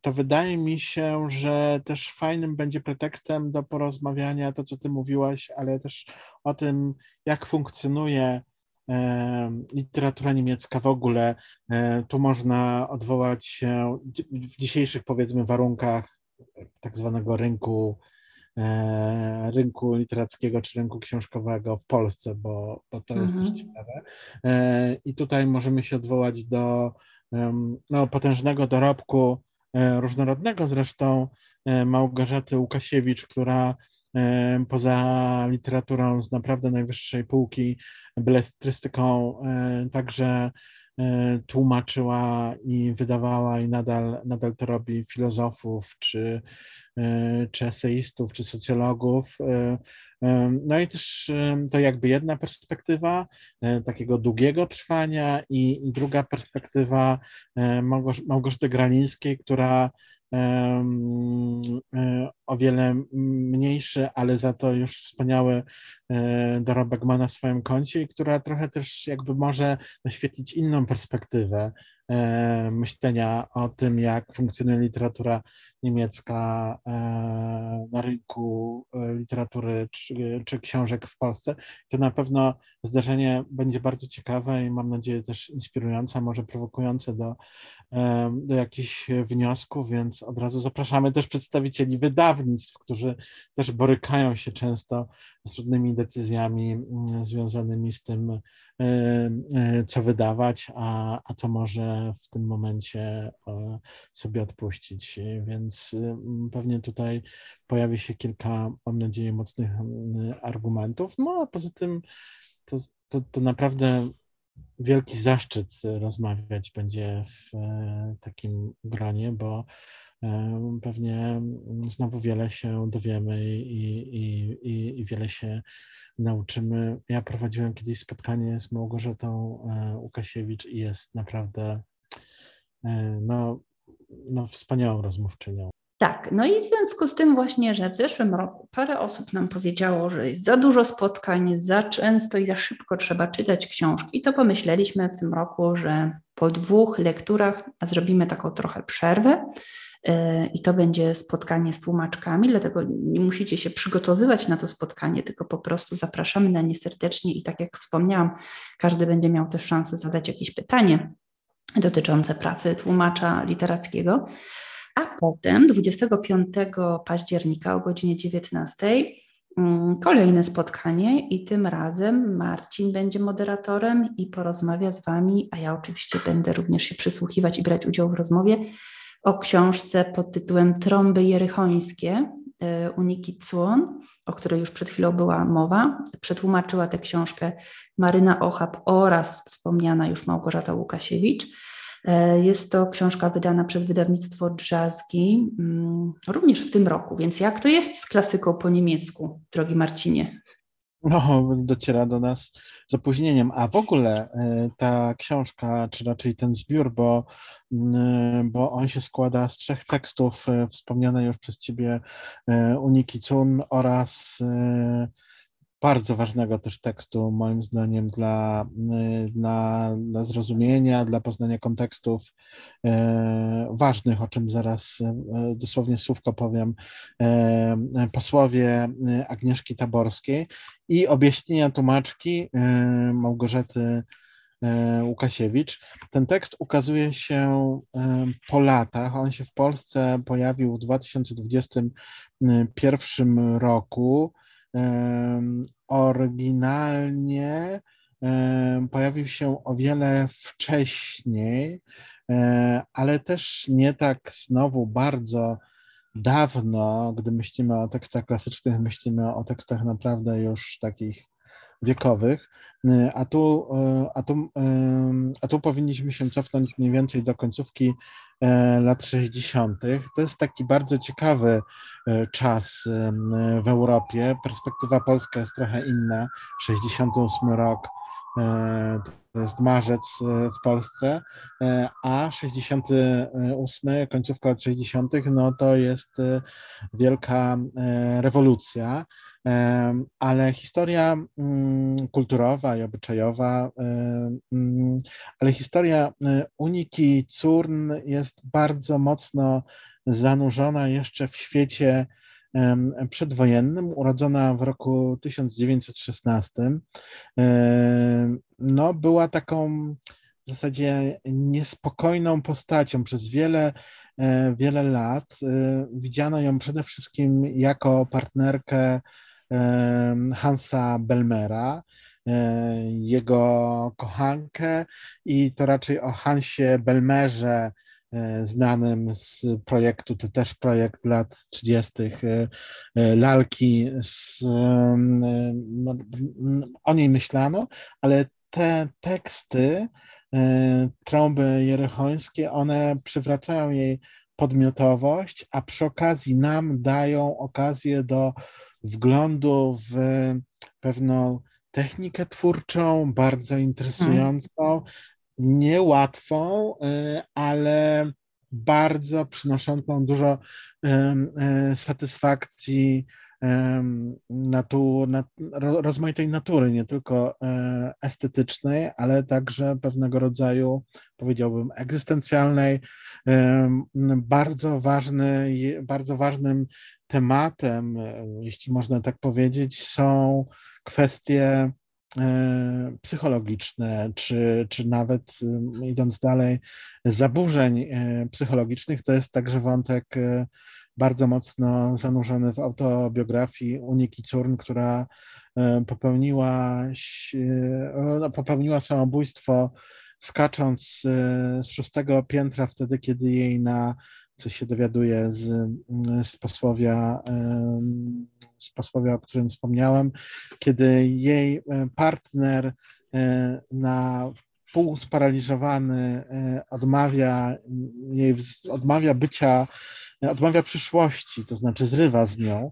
to wydaje mi się, że też fajnym będzie pretekstem do porozmawiania to, co ty mówiłaś, ale też o tym, jak funkcjonuje literatura niemiecka w ogóle. E, tu można odwołać się w dzisiejszych, powiedzmy, warunkach tak zwanego rynku, e, rynku literackiego czy rynku książkowego w Polsce, bo, bo to jest mhm. też ciekawe. E, I tutaj możemy się odwołać do no, potężnego dorobku, e, różnorodnego zresztą e, Małgorzaty Łukasiewicz, która e, poza literaturą z naprawdę najwyższej półki, beletrystyką, także tłumaczyła i wydawała i nadal, nadal to robi filozofów, czy, czy eseistów, czy socjologów. No i też to jakby jedna perspektywa e, takiego długiego trwania i, i druga perspektywa e, Małgorzaty Granińskiej, która o wiele mniejszy, ale za to już wspaniały dorobek ma na swoim koncie i która trochę też jakby może naświetlić inną perspektywę E, myślenia o tym, jak funkcjonuje literatura niemiecka e, na rynku e, literatury czy, czy książek w Polsce. To na pewno zdarzenie będzie bardzo ciekawe i mam nadzieję też inspirujące, może prowokujące do, do jakichś wniosków, więc od razu zapraszamy też przedstawicieli wydawnictw, którzy też borykają się często z trudnymi decyzjami mm, związanymi z tym, co wydawać, a, a co może w tym momencie sobie odpuścić. Więc pewnie tutaj pojawi się kilka, mam nadzieję, mocnych argumentów. No a poza tym to, to, to naprawdę wielki zaszczyt rozmawiać będzie w e, takim gronie, bo pewnie znowu wiele się dowiemy i, i, i, i wiele się nauczymy. Ja prowadziłem kiedyś spotkanie z Małgorzatą e, Łukasiewicz i jest naprawdę e, no, no, wspaniałą rozmówczynią. Tak, no i w związku z tym właśnie, że w zeszłym roku parę osób nam powiedziało, że jest za dużo spotkań, za często i za szybko trzeba czytać książki, to pomyśleliśmy w tym roku, że po dwóch lekturach zrobimy taką trochę przerwę E, i to będzie spotkanie z tłumaczkami, dlatego nie musicie się przygotowywać na to spotkanie, tylko po prostu zapraszamy na nie serdecznie i tak jak wspomniałam, każdy będzie miał też szansę zadać jakieś pytanie dotyczące pracy tłumacza literackiego. A potem 25 października o godzinie 19 mm, kolejne spotkanie i tym razem Marcin będzie moderatorem i porozmawia z Wami, a ja oczywiście będę również się przysłuchiwać i brać udział w rozmowie o książce pod tytułem Trąby Jerychońskie e, Uniki Cłon, o której już przed chwilą była mowa. Przetłumaczyła tę książkę Maryna Ochab oraz wspomniana już Małgorzata Łukasiewicz. E, jest to książka wydana przez wydawnictwo Drzazgi, mm, również w tym roku. Więc jak to jest z klasyką po niemiecku, drogi Marcinie? No, dociera do nas z opóźnieniem. A w ogóle e, ta książka, czy raczej ten zbiór, bo, bo on się składa z trzech tekstów e, wspomniane już przez Ciebie Uniki Cun oraz bardzo ważnego też tekstu, moim zdaniem, dla, dla, dla zrozumienia, dla poznania kontekstów e, ważnych, o czym zaraz e, dosłownie słówko powiem, e, posłowie Agnieszki Taborskiej i objaśnienia tłumaczki e, Małgorzaty e, Łukasiewicz. Ten tekst ukazuje się e, po latach. On się w Polsce pojawił w 2021 roku. Oryginalnie pojawił się o wiele wcześniej, e, ale też nie tak znowu bardzo dawno, gdy myślimy o tekstach klasycznych, myślimy o tekstach naprawdę już takich wiekowych, e, a tu, e, a tu, a tu powinniśmy się cofnąć mniej więcej do końcówki lat 60. To jest taki bardzo ciekawy E, czas w Europie. Perspektywa polska jest trochę inna. 68 rok e, to jest marzec e, w Polsce, a 68, końcówka lat 60., no to jest wielka rewolucja, ale historia mm, kulturowa i obyczajowa, mm, ale historia Uniki Curn jest bardzo mocno zanurzona jeszcze w świecie przedwojennym, urodzona w roku 1916. No, była taką w zasadzie niespokojną postacią przez wiele, e, wiele lat. E, widziano ją przede wszystkim jako partnerkę Hansa Belmera, e, jego kochankę i to raczej o Hansie Belmerze E, znanym z projektu, to też projekt lat 30. E, lalki, z, no, o niej myślano, ale te teksty, trąby jerychońskie, one przywracają jej podmiotowość, a przy okazji nam dają okazję do wglądu w pewną technikę twórczą, bardzo interesującą, niełatwą, y, ale bardzo przynoszącą dużo satysfakcji natu, nat, rozmaitej natury, nie tylko e, estetycznej, ale także pewnego rodzaju, powiedziałbym, egzystencjalnej. Bardzo, ważny, bardzo ważnym tematem, e, jeśli można tak powiedzieć, są kwestie e, psychologiczne, czy, czy nawet idąc dalej, zaburzeń psychologicznych, to jest także wątek bardzo mocno zanurzony w autobiografii Uniki Curn, która e, popełniła, e, popełniła samobójstwo skacząc e, z szóstego piętra wtedy, kiedy jej na, co się dowiaduje z, z posłowia, z posłowia, o którym wspomniałem, kiedy jej partner na pół sparaliżowany odmawia jej, odmawia bycia odmawia przyszłości, to znaczy zrywa z nią.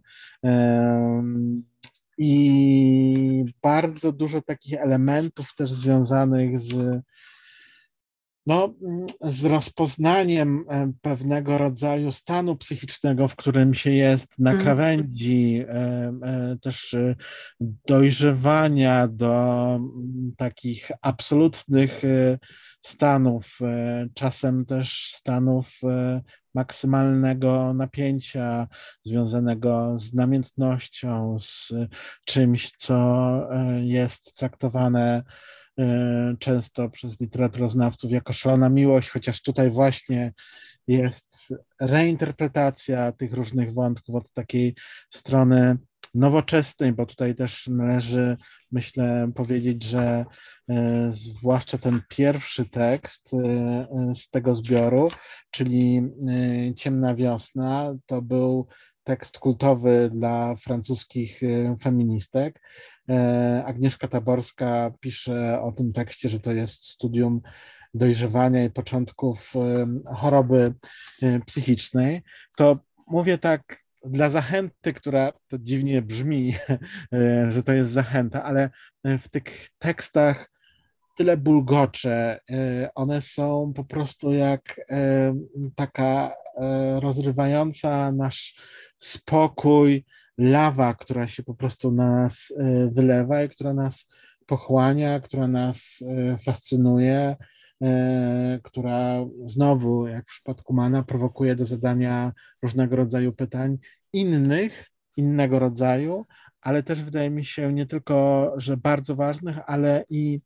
I bardzo dużo takich elementów też związanych z, no, z rozpoznaniem e, pewnego rodzaju stanu psychicznego, w którym się jest na mhm. krawędzi e, e, też dojrzewania do takich absolutnych stanów, czasem też stanów maksymalnego napięcia związanego z namiętnością, z czymś, co jest traktowane często przez literaturoznawców jako szalona miłość, chociaż tutaj właśnie jest reinterpretacja tych różnych wątków od takiej strony nowoczesnej, bo tutaj też należy, myślę, powiedzieć, że E, zwłaszcza ten pierwszy tekst e, z tego zbioru, czyli Ciemna Wiosna, to był tekst kultowy dla francuskich feministek. Agnieszka Taborska pisze o tym tekście, że to jest studium dojrzewania i początków choroby psychicznej. To mówię tak dla zachęty, która to dziwnie brzmi, że to jest zachęta, ale w tych tekstach tyle bulgocze. E, one są po prostu jak e, taka e, rozrywająca nasz spokój, lawa, która się po prostu na nas wylewa i która nas pochłania, która nas fascynuje, która znowu, jak w przypadku Mana, prowokuje do zadania różnego rodzaju pytań innych, innego rodzaju, ale też wydaje mi się nie tylko, że bardzo ważnych, ale i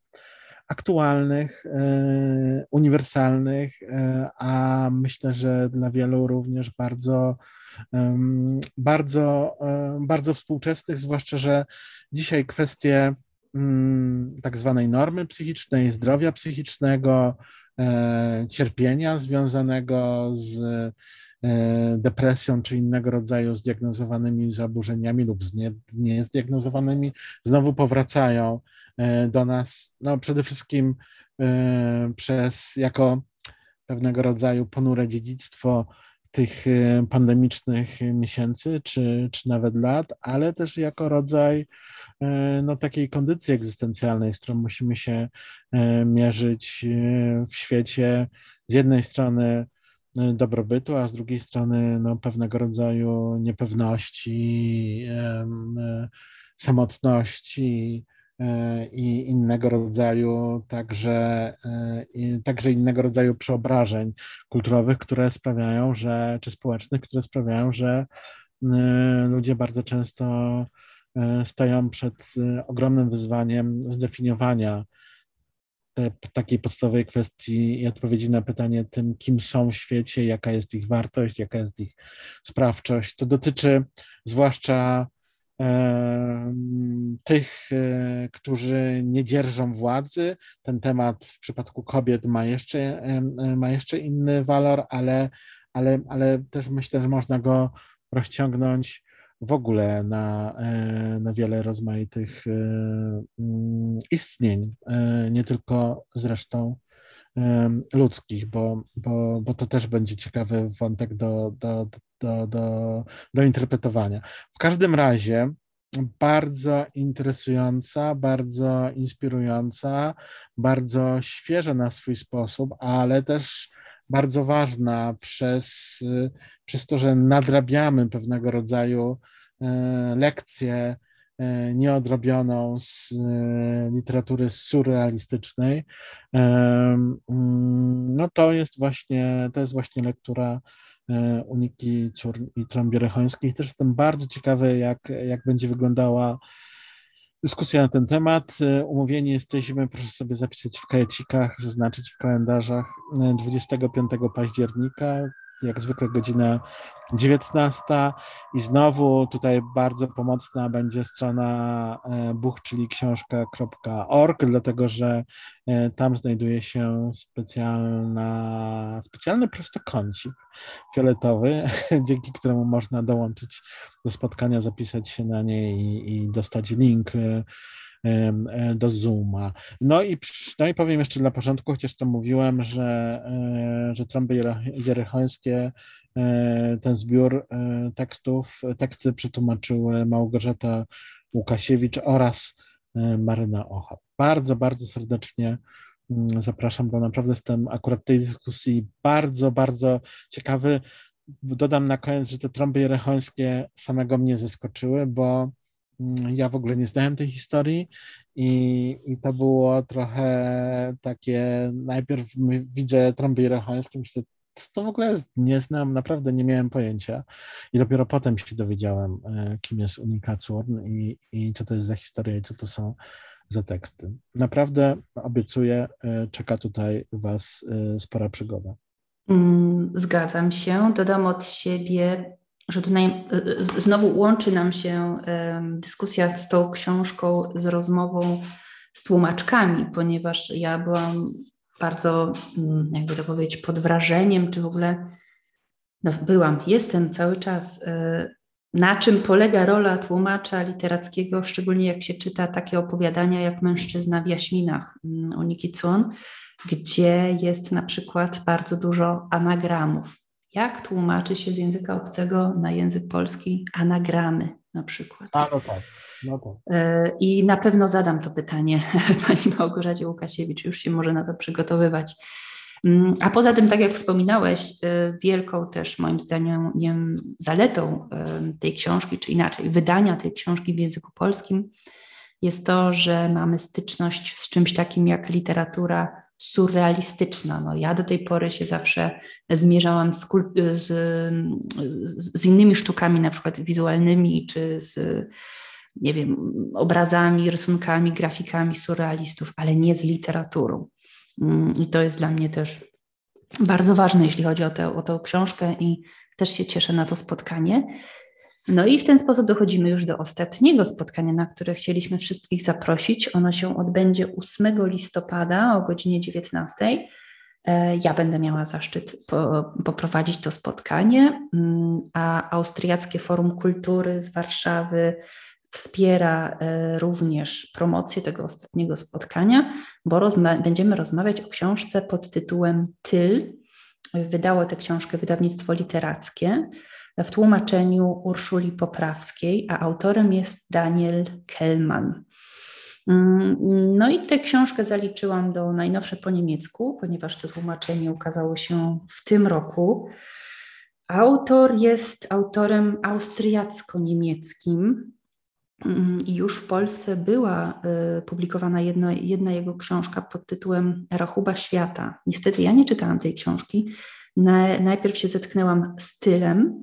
aktualnych, e, uniwersalnych, e, a myślę, że dla wielu również bardzo, bardzo, e, bardzo współczesnych, zwłaszcza, że dzisiaj kwestie mm, tak zwanej normy psychicznej, zdrowia psychicznego, cierpienia związanego z depresją czy innego rodzaju zdiagnozowanymi zaburzeniami lub z nie, niezdiagnozowanymi znowu powracają E, do nas, no przede wszystkim e, przez jako pewnego rodzaju ponure dziedzictwo tych e, pandemicznych miesięcy, czy, czy nawet lat, ale też jako rodzaj no, takiej kondycji egzystencjalnej, z którą musimy się mierzyć w świecie. Z jednej strony dobrobytu, a z drugiej strony no, pewnego rodzaju niepewności, samotności, E, i innego rodzaju, także, e, także innego rodzaju przeobrażeń kulturowych, które sprawiają, że, czy społecznych, które sprawiają, że e, ludzie bardzo często stają przed ogromnym wyzwaniem zdefiniowania te, takiej podstawowej kwestii i odpowiedzi na pytanie tym, kim są w świecie, jaka jest ich wartość, jaka jest ich sprawczość. To dotyczy zwłaszcza tych, e, którzy nie dzierżą władzy. Ten temat w przypadku kobiet ma jeszcze, ma jeszcze inny walor, ale, ale, ale też myślę, że można go rozciągnąć w ogóle na, e, na wiele rozmaitych e, mm, istnień, nie tylko zresztą ludzkich, bo, bo, bo to też będzie ciekawy wątek do, do, do, do, do interpretowania. W każdym razie bardzo interesująca, bardzo inspirująca, bardzo świeża na swój sposób, ale też bardzo ważna przez, przez to, że nadrabiamy pewnego rodzaju lekcje nieodrobioną z literatury surrealistycznej, mm, no to jest właśnie, to jest właśnie lektura Uniki Cór i Trąbierechońskich. Też jestem bardzo ciekawy, jak, jak będzie wyglądała dyskusja na ten temat. Umówieni jesteśmy, proszę sobie zapisać w kajecikach, zaznaczyć w kalendarzach 25 października jak zwykle godzina 19 i znowu tutaj bardzo pomocna będzie strona e, buch, czyli książka.org, dlatego że e, tam znajduje się specjalna, specjalny prostokącik fioletowy, dzięki któremu można dołączyć do spotkania, zapisać się na nie i, i dostać link e, do Zooma. No i, no i powiem jeszcze dla porządku, chociaż to mówiłem, że, e, że trąby jerychońskie e, ten zbiór e, tekstów, teksty przetłumaczyły Małgorzata Łukasiewicz oraz Maryna Ocha. Bardzo, bardzo serdecznie mm, zapraszam, bo naprawdę jestem akurat tej dyskusji bardzo, bardzo ciekawy. Dodam na koniec, że te trąby jerychońskie samego mnie zaskoczyły, bo ja w ogóle nie znałem tej historii i, i to było trochę takie, najpierw widzę trąby irachońskie, myślę, co to w ogóle jest? Nie znam, naprawdę nie miałem pojęcia. I dopiero potem się dowiedziałem, e, kim jest Unika Córn i, i co to jest za historia i co to są za teksty. Naprawdę obiecuję, e, czeka tutaj Was e, spora przygoda. Mm, zgadzam się. Dodam od siebie że tutaj znowu łączy nam się dyskusja z tą książką z rozmową z tłumaczkami, ponieważ ja byłam bardzo, mm, jakby to powiedzieć, pod wrażeniem, czy w ogóle no byłam, jestem cały czas, e, na czym polega rola tłumacza literackiego, szczególnie jak się czyta takie opowiadania jak Mężczyzna w jaśminach Uniki mm, Cun, gdzie jest na przykład bardzo dużo anagramów jak tłumaczy się z języka obcego na język polski anagramy na przykład. A, no tak. No tak. E, I na pewno zadam to pytanie pani Małgorzacie Łukasiewicz, już się może na to przygotowywać. Mm, a poza tym, tak jak wspominałeś, e, wielką też moim zdaniem zaletą e, tej książki, czy inaczej, wydania tej książki w języku polskim jest to, że mamy styczność z czymś takim jak literatura surrealistyczna. No, ja do tej pory się zawsze zmierzałam z, z, z, innymi sztukami, na przykład wizualnymi, czy z, nie wiem, obrazami, rysunkami, grafikami surrealistów, ale nie z literaturą. Mm, I to jest dla mnie też bardzo ważne, jeśli chodzi o tę, o tę książkę i też się cieszę na to spotkanie. No i w ten sposób dochodzimy już do ostatniego spotkania, na które chcieliśmy wszystkich zaprosić. Ono się odbędzie 8 listopada o godzinie 19. E, ja będę miała zaszczyt poprowadzić to spotkanie, mm, a Austriackie Forum Kultury z Warszawy wspiera e, również promocję tego ostatniego spotkania, bo rozma będziemy rozmawiać o książce pod tytułem Tyl. Wydało tę książkę wydawnictwo literackie w tłumaczeniu Urszuli Poprawskiej, a autorem jest Daniel Kellman. Mm, no i tę książkę zaliczyłam do najnowsze po niemiecku, ponieważ to tłumaczenie ukazało się w tym roku. Autor jest autorem austriacko-niemieckim mm, już w Polsce była y, publikowana jedna, jedna jego książka pod tytułem Rachuba Świata. Niestety ja nie czytałam tej książki. najpierw się zetknęłam z stylem, Mm,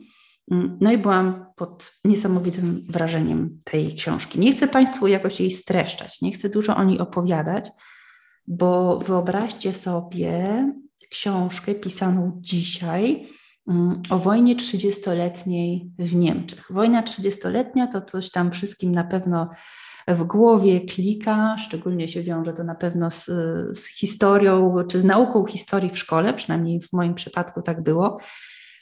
no i byłam pod niesamowitym wrażeniem tej książki. Nie chcę Państwu jakoś jej streszczać, nie chcę dużo o niej opowiadać, bo wyobraźcie sobie książkę pisaną dzisiaj mm, o wojnie 30-letniej w Niemczech. Wojna 30-letnia to coś tam wszystkim na pewno w głowie klika, szczególnie się wiąże to na pewno z, z historią czy z nauką historii w szkole, przynajmniej w moim przypadku tak było.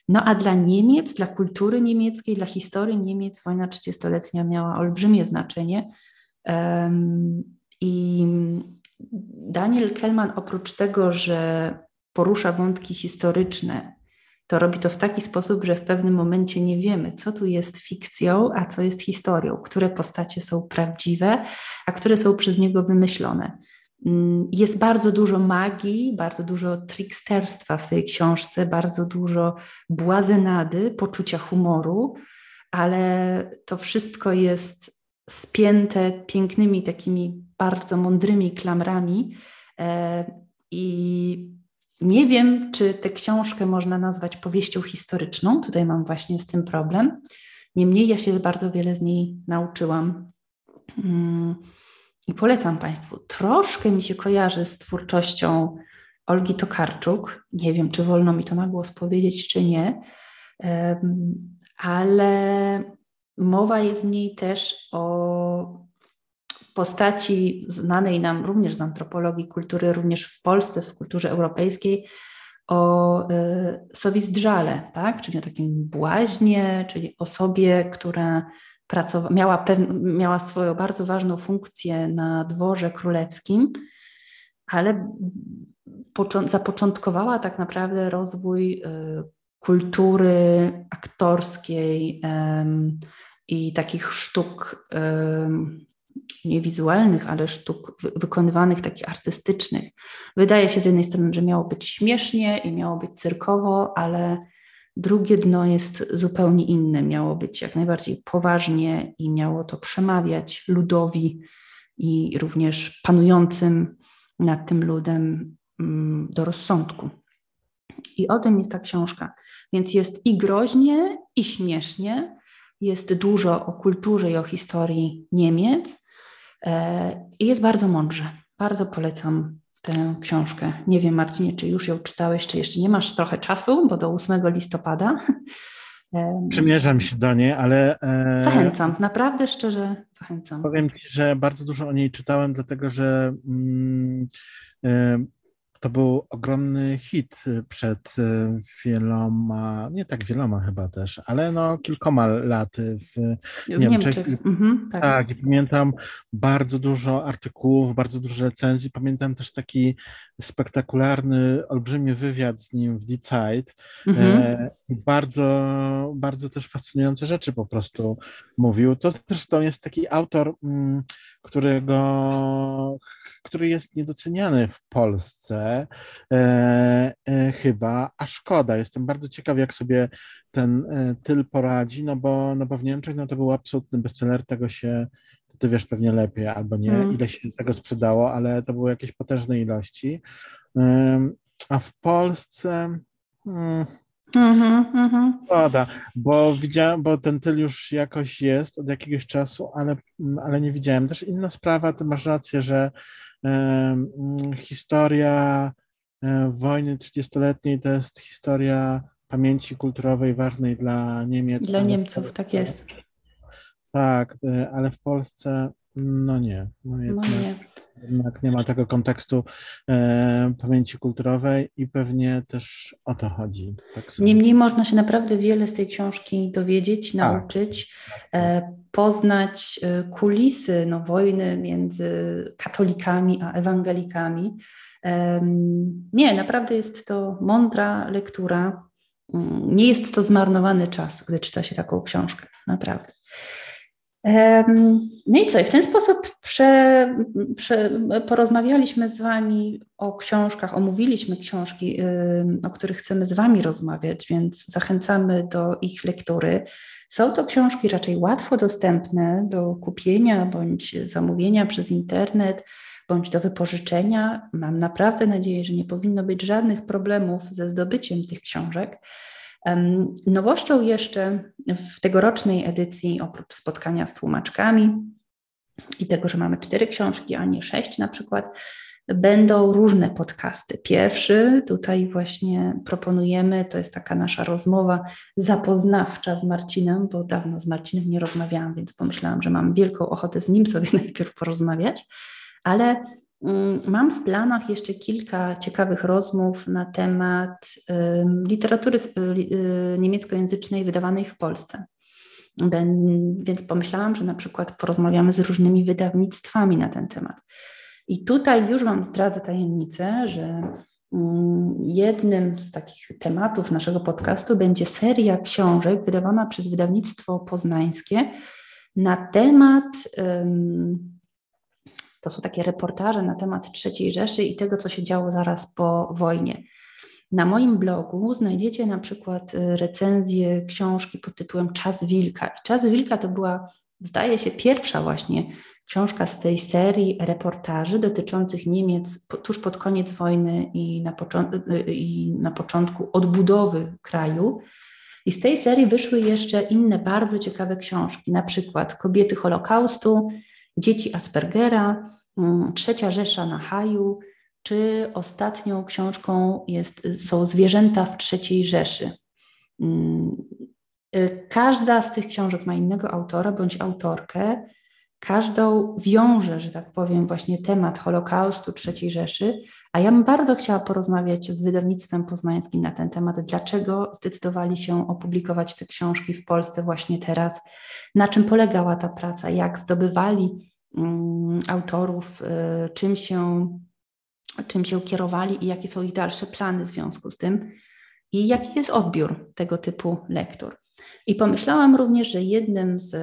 No a dla Niemiec, dla kultury niemieckiej, dla historii Niemiec wojna 30-letnia miała olbrzymie znaczenie. I Daniel Kellman oprócz tego, że porusza wątki historyczne, to robi to w taki sposób, że w pewnym momencie nie wiemy, co tu jest fikcją, a co jest historią, które postacie są prawdziwe, a które są przez niego wymyślone. Mm, jest bardzo dużo magii, bardzo dużo tricksterstwa w tej książce, bardzo dużo błazenady, poczucia humoru, ale to wszystko jest spięte pięknymi, takimi bardzo mądrymi klamrami. E, I nie wiem, czy tę książkę można nazwać powieścią historyczną. Tutaj mam właśnie z tym problem. Niemniej ja się bardzo wiele z niej nauczyłam. I polecam Państwu. Troszkę mi się kojarzy z twórczością Olgi Tokarczuk. Nie wiem, czy wolno mi to na głos powiedzieć, czy nie, ale mowa jest w niej też o postaci znanej nam również z antropologii kultury, również w Polsce, w kulturze europejskiej, o y, Sowizdrzale, tak? czyli o takim błaźnie, czyli osobie, która pracowa- miała, miała swoją bardzo ważną funkcję na dworze królewskim, ale zapoczątkowała tak naprawdę rozwój y, kultury aktorskiej i takich sztuk nie wizualnych, ale sztuk wykonywanych, takich artystycznych. Wydaje się z jednej strony, że miało być śmiesznie i miało być cyrkowo, ale drugie dno jest zupełnie inne. Miało być jak najbardziej poważnie i miało to przemawiać ludowi i również panującym nad tym ludem mm, do rozsądku. I o tym jest ta książka. Więc jest i groźnie, i śmiesznie. Jest dużo o kulturze i o historii Niemiec, E, I jest bardzo mądrze. Bardzo polecam tę książkę. Nie wiem, Marcinie, czy już ją czytałeś, czy jeszcze nie masz trochę czasu, bo do 8 listopada. Przymierzam się do niej, ale. E, zachęcam, naprawdę szczerze zachęcam. Powiem Ci, że bardzo dużo o niej czytałem, dlatego że. To był ogromny hit przed e, wieloma, nie tak wieloma chyba też, ale no kilkoma laty w, w Niemczech. Niemczech. Mhm, tak. tak, i pamiętam bardzo dużo artykułów, bardzo dużo recenzji. Pamiętam też taki spektakularny, olbrzymi wywiad z nim w Die Zeit. Mhm. E, bardzo, bardzo też fascynujące rzeczy po prostu mówił. To zresztą jest taki autor, mm, którego, który jest niedoceniany w Polsce e, e, chyba, a szkoda. Jestem bardzo ciekaw, jak sobie ten e, tyl poradzi, no bo, no bo w Niemczech no to był absolutny bestseller, tego się ty wiesz pewnie lepiej, albo nie, mm. ile się tego sprzedało, ale to były jakieś potężne ilości. A w Polsce. Hmm, Mhm, mhm. Szkoda, bo widziałem, bo ten tyl już jakoś jest od jakiegoś czasu, ale, ale nie widziałem. Też inna sprawa, ty masz rację, że historia um, wojny 30-letniej to jest historia pamięci kulturowej ważnej dla Niemiec. Dla Niemców, tak jest. Tak, e, ale w Polsce no nie. No, no nie. Jednak nie ma tego kontekstu e, pamięci kulturowej i pewnie też o to chodzi. Tak Niemniej można się naprawdę wiele z tej książki dowiedzieć, tak. nauczyć, e, poznać e, kulisy no, wojny między katolikami a ewangelikami. E, nie, naprawdę jest to mądra lektura. Mm, nie jest to zmarnowany czas, gdy czyta się taką książkę, naprawdę. No i co? I w ten sposób prze, prze, porozmawialiśmy z Wami o książkach, omówiliśmy książki, o których chcemy z Wami rozmawiać, więc zachęcamy do ich lektury. Są to książki raczej łatwo dostępne do kupienia bądź zamówienia przez internet, bądź do wypożyczenia. Mam naprawdę nadzieję, że nie powinno być żadnych problemów ze zdobyciem tych książek. Nowością jeszcze w tegorocznej edycji, oprócz spotkania z tłumaczkami i tego, że mamy cztery książki, a nie sześć na przykład, będą różne podcasty. Pierwszy tutaj właśnie proponujemy, to jest taka nasza rozmowa zapoznawcza z Marcinem, bo dawno z Marcinem nie rozmawiałam, więc pomyślałam, że mam wielką ochotę z nim sobie najpierw porozmawiać, ale Mm, mam w planach jeszcze kilka ciekawych rozmów na temat literatury y, y, niemieckojęzycznej wydawanej w Polsce. Więc pomyślałam, że na przykład porozmawiamy z różnymi wydawnictwami na ten temat. I tutaj już Wam zdradzę tajemnicę, że mm, jednym z takich tematów naszego podcastu będzie seria książek wydawana przez wydawnictwo poznańskie na temat To są takie reportaże na temat III Rzeszy i tego, co się działo zaraz po wojnie. Na moim blogu znajdziecie na przykład y, recenzję książki pod tytułem Czas Wilka. Czas Wilka to była, zdaje się, pierwsza właśnie książka z tej serii reportaży dotyczących Niemiec tuż pod koniec wojny i na, y, i na początku odbudowy kraju. I z tej serii wyszły jeszcze inne bardzo ciekawe książki, na przykład Kobiety Holokaustu, Dzieci Aspergera, mm, Trzecia Rzesza na Haju, czy ostatnią książką jest, są Zwierzęta w III Rzeszy. Mm, y, każda z tych książek ma innego autora bądź autorkę. Każdą wiąże, że tak powiem, właśnie temat Holokaustu III Rzeszy, a ja bym bardzo chciała porozmawiać z wydawnictwem poznańskim na ten temat, dlaczego zdecydowali się opublikować te książki w Polsce właśnie teraz, na czym polegała ta praca, jak zdobywali um, autorów, y, czym się czym się kierowali i jakie są ich dalsze plany w związku z tym i jaki jest odbiór tego typu lektur. I pomyślałam również, że jednym z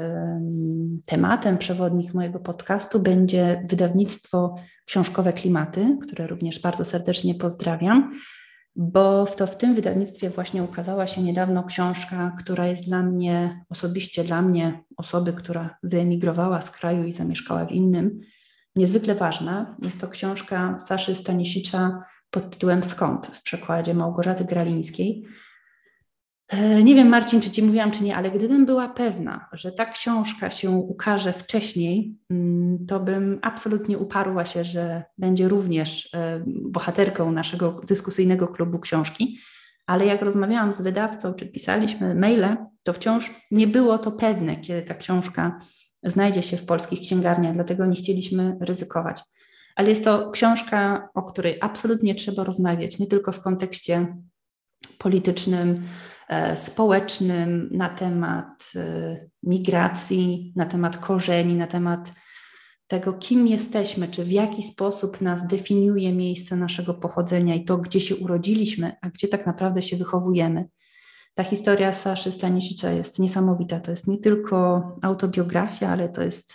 tematem przewodnich mojego podcastu będzie wydawnictwo książkowe Klimaty, które również bardzo serdecznie pozdrawiam, bo to w tym wydawnictwie właśnie ukazała się niedawno książka, która jest dla mnie, osobiście dla mnie, osoby, która wyemigrowała z kraju i zamieszkała w innym, niezwykle ważna. Jest to książka Saszy Stanisicza pod tytułem Skąd w przekładzie Małgorzaty Gralińskiej. E, nie wiem, Marcin, czy Ci mówiłam, czy nie, ale gdybym była pewna, że ta książka się ukaże wcześniej, mm, to bym absolutnie uparła się, że będzie również e, bohaterką naszego dyskusyjnego klubu książki. Ale jak rozmawiałam z wydawcą, czy pisaliśmy maile, to wciąż nie było to pewne, kiedy ta książka znajdzie się w polskich księgarniach, dlatego nie chcieliśmy ryzykować. Ale jest to książka, o której absolutnie trzeba rozmawiać, nie tylko w kontekście politycznym, e, społecznym, na temat e, migracji, na temat korzeni, na temat tego, kim jesteśmy, czy w jaki sposób nas definiuje miejsce naszego pochodzenia i to, gdzie się urodziliśmy, a gdzie tak naprawdę się wychowujemy. Ta historia Saszy Stanisicza jest niesamowita. To jest nie tylko autobiografia, ale to jest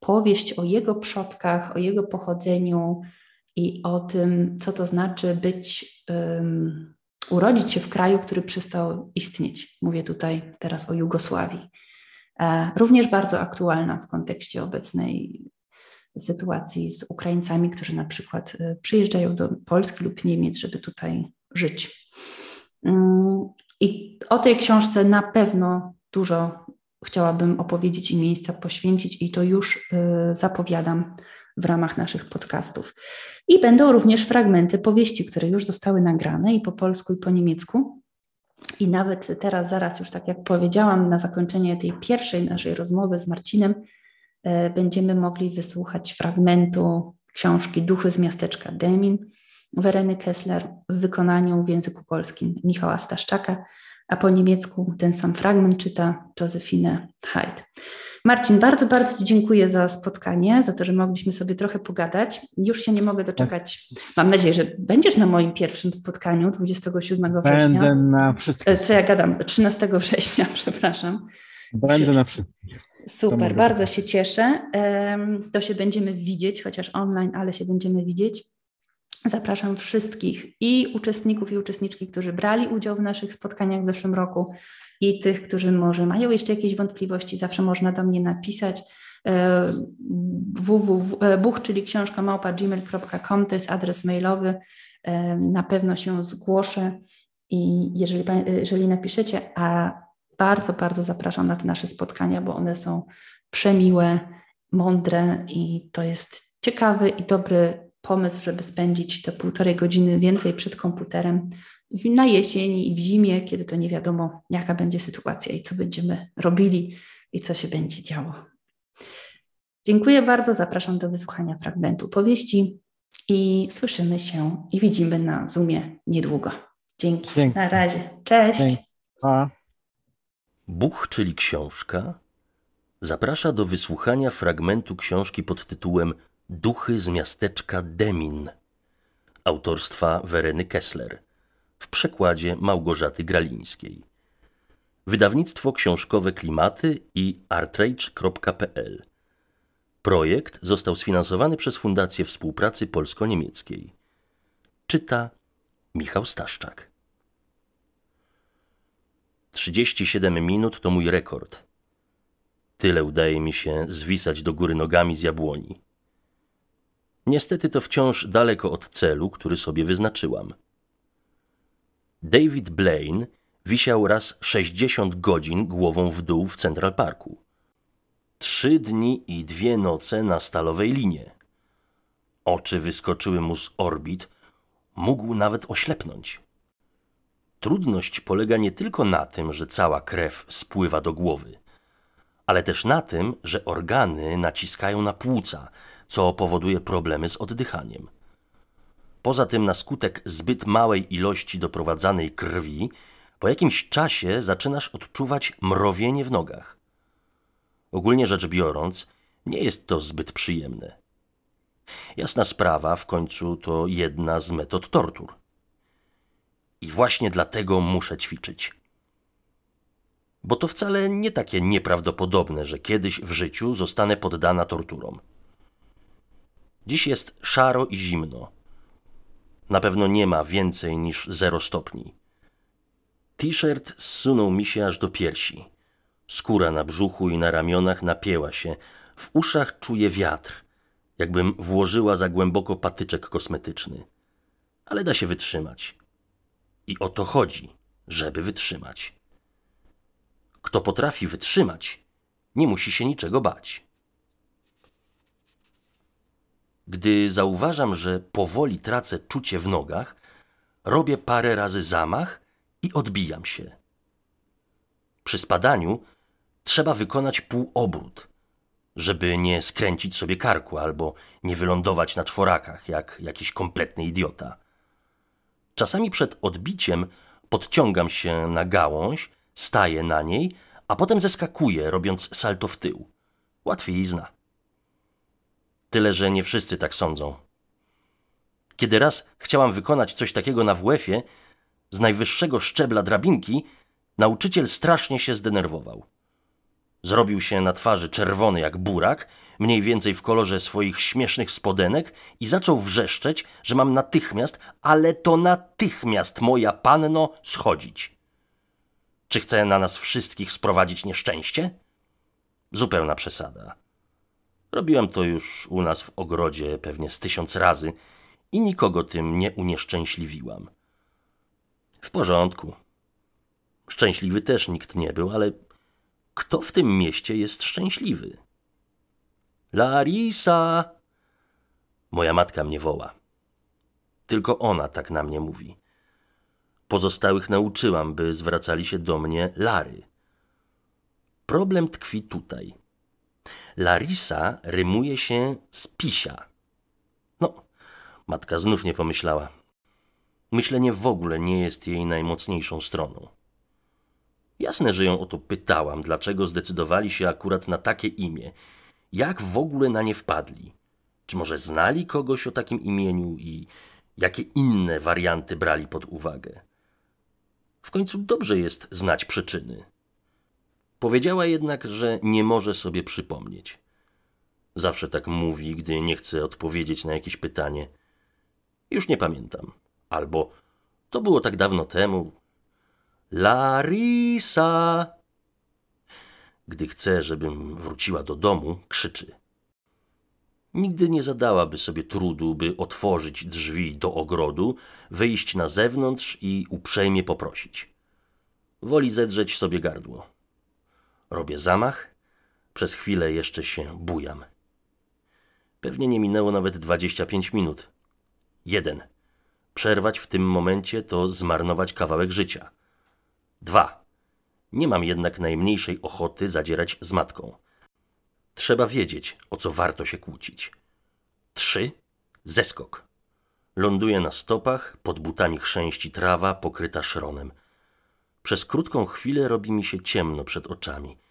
powieść o jego przodkach, o jego pochodzeniu i o tym, co to znaczy być, um, urodzić się w kraju, który przestał istnieć. Mówię tutaj teraz o Jugosławii. E, również bardzo aktualna w kontekście obecnej sytuacji z Ukraińcami, którzy na przykład e, przyjeżdżają do Polski lub Niemiec, żeby tutaj żyć. I o tej książce na pewno dużo chciałabym opowiedzieć i miejsca poświęcić, i to już y, zapowiadam w ramach naszych podcastów. I będą również fragmenty powieści, które już zostały nagrane i po polsku, i po niemiecku. I nawet teraz, zaraz, już tak jak powiedziałam, na zakończenie tej pierwszej naszej rozmowy z Marcinem, y, będziemy mogli wysłuchać fragmentu książki Duchy z miasteczka Demin Wereny Kessler w wykonaniu w języku polskim Michała Staszczaka, a po niemiecku ten sam fragment czyta Josephine Hyde. Marcin, bardzo, bardzo Ci dziękuję za spotkanie, za to, że mogliśmy sobie trochę pogadać. Już się nie mogę doczekać. Mam nadzieję, że będziesz na moim pierwszym spotkaniu 27 września. Będę na wszystkich. Co ja gadam? 13 września, przepraszam. Będę na wszystkich. Super, bardzo się cieszę. To się będziemy widzieć, chociaż online, ale się będziemy widzieć. Zapraszam wszystkich i uczestników i uczestniczki, którzy brali udział w naszych spotkaniach w zeszłym roku i tych, którzy może mają jeszcze jakieś wątpliwości, zawsze można do mnie napisać e, buch, czyli książka małpa gmail.com, to jest adres mailowy, e, na pewno się zgłoszę i jeżeli, jeżeli napiszecie, a bardzo, bardzo zapraszam na te nasze spotkania, bo one są przemiłe, mądre i to jest ciekawy i dobry pomysł, żeby spędzić te półtorej godziny więcej przed komputerem na jesieni i w zimie, kiedy to nie wiadomo, jaka będzie sytuacja i co będziemy robili i co się będzie działo. Dziękuję bardzo, zapraszam do wysłuchania fragmentu powieści i słyszymy się i widzimy na Zoomie niedługo. Dzięki. Dzięki. Na razie. Cześć. Dzięki. Buch, czyli książka, zaprasza do wysłuchania fragmentu książki pod tytułem Duchy z miasteczka Demin autorstwa Wereny Kessler w przekładzie Małgorzaty Gralińskiej. Wydawnictwo książkowe Klimaty i artrage.pl Projekt został sfinansowany przez Fundację Współpracy Polsko-Niemieckiej. Czyta Michał Staszczak. 37 minut to mój rekord. Tyle udaje mi się zwisać do góry nogami z jabłoni. Niestety to wciąż daleko od celu, który sobie wyznaczyłam. David Blaine wisiał raz 60 godzin głową w dół w Central Parku. Trzy dni i dwie noce na stalowej linie. Oczy wyskoczyły mu z orbit, mógł nawet oślepnąć. Trudność polega nie tylko na tym, że cała krew spływa do głowy, ale też na tym, że organy naciskają na płuca, co powoduje problemy z oddychaniem. Poza tym, na skutek zbyt małej ilości doprowadzanej krwi, po jakimś czasie zaczynasz odczuwać mrowienie w nogach. Ogólnie rzecz biorąc, nie jest to zbyt przyjemne. Jasna sprawa, w końcu to jedna z metod tortur. I właśnie dlatego muszę ćwiczyć. Bo to wcale nie takie nieprawdopodobne, że kiedyś w życiu zostanę poddana torturom. Dziś jest szaro i zimno. Na pewno nie ma więcej niż zero stopni. T-shirt zsunął mi się aż do piersi. Skóra na brzuchu i na ramionach napięła się. W uszach czuję wiatr, jakbym włożyła za głęboko patyczek kosmetyczny. Ale da się wytrzymać. I o to chodzi, żeby wytrzymać. Kto potrafi wytrzymać, nie musi się niczego bać. Gdy zauważam, że powoli tracę czucie w nogach, robię parę razy zamach i odbijam się. Przy spadaniu trzeba wykonać półobrót, żeby nie skręcić sobie karku albo nie wylądować na czworakach jak jakiś kompletny idiota. Czasami przed odbiciem podciągam się na gałąź, staję na niej, a potem zeskakuję, robiąc salto w tył. Łatwizna. Tyle, że nie wszyscy tak sądzą. Kiedy raz chciałam wykonać coś takiego na WF-ie, z najwyższego szczebla drabinki, nauczyciel strasznie się zdenerwował. Zrobił się na twarzy czerwony jak burak, mniej więcej w kolorze swoich śmiesznych spodenek i zaczął wrzeszczeć, że mam natychmiast, ale to natychmiast, moja panno, schodzić. Czy chce na nas wszystkich sprowadzić nieszczęście? Zupełna przesada. Robiłem to już u nas w ogrodzie pewnie z tysiąc razy i nikogo tym nie unieszczęśliwiłam. W porządku. Szczęśliwy też nikt nie był, ale kto w tym mieście jest szczęśliwy? Larisa! Moja matka mnie woła. Tylko ona tak na mnie mówi. Pozostałych nauczyłam, by zwracali się do mnie Lary. Problem tkwi tutaj. Larisa rymuje się z pisia. No, matka znów nie pomyślała. Myślenie w ogóle nie jest jej najmocniejszą stroną. Jasne, że ją o to pytałam, dlaczego zdecydowali się akurat na takie imię. Jak w ogóle na nie wpadli? Czy może znali kogoś o takim imieniu i jakie inne warianty brali pod uwagę? W końcu dobrze jest znać przyczyny. Powiedziała jednak, że nie może sobie przypomnieć. Zawsze tak mówi, gdy nie chce odpowiedzieć na jakieś pytanie. Już nie pamiętam. Albo to było tak dawno temu, Larisa! Gdy chce, żebym wróciła do domu, krzyczy. Nigdy nie zadałaby sobie trudu, by otworzyć drzwi do ogrodu, wyjść na zewnątrz i uprzejmie poprosić. Woli zedrzeć sobie gardło. Robię zamach, przez chwilę jeszcze się bujam. Pewnie nie minęło nawet 25 minut. Jeden. Przerwać w tym momencie to zmarnować kawałek życia. Dwa. Nie mam jednak najmniejszej ochoty zadzierać z matką. Trzeba wiedzieć, o co warto się kłócić. Trzy. Zeskok. Ląduję na stopach, pod butami chrzęści trawa pokryta szronem. Przez krótką chwilę robi mi się ciemno przed oczami.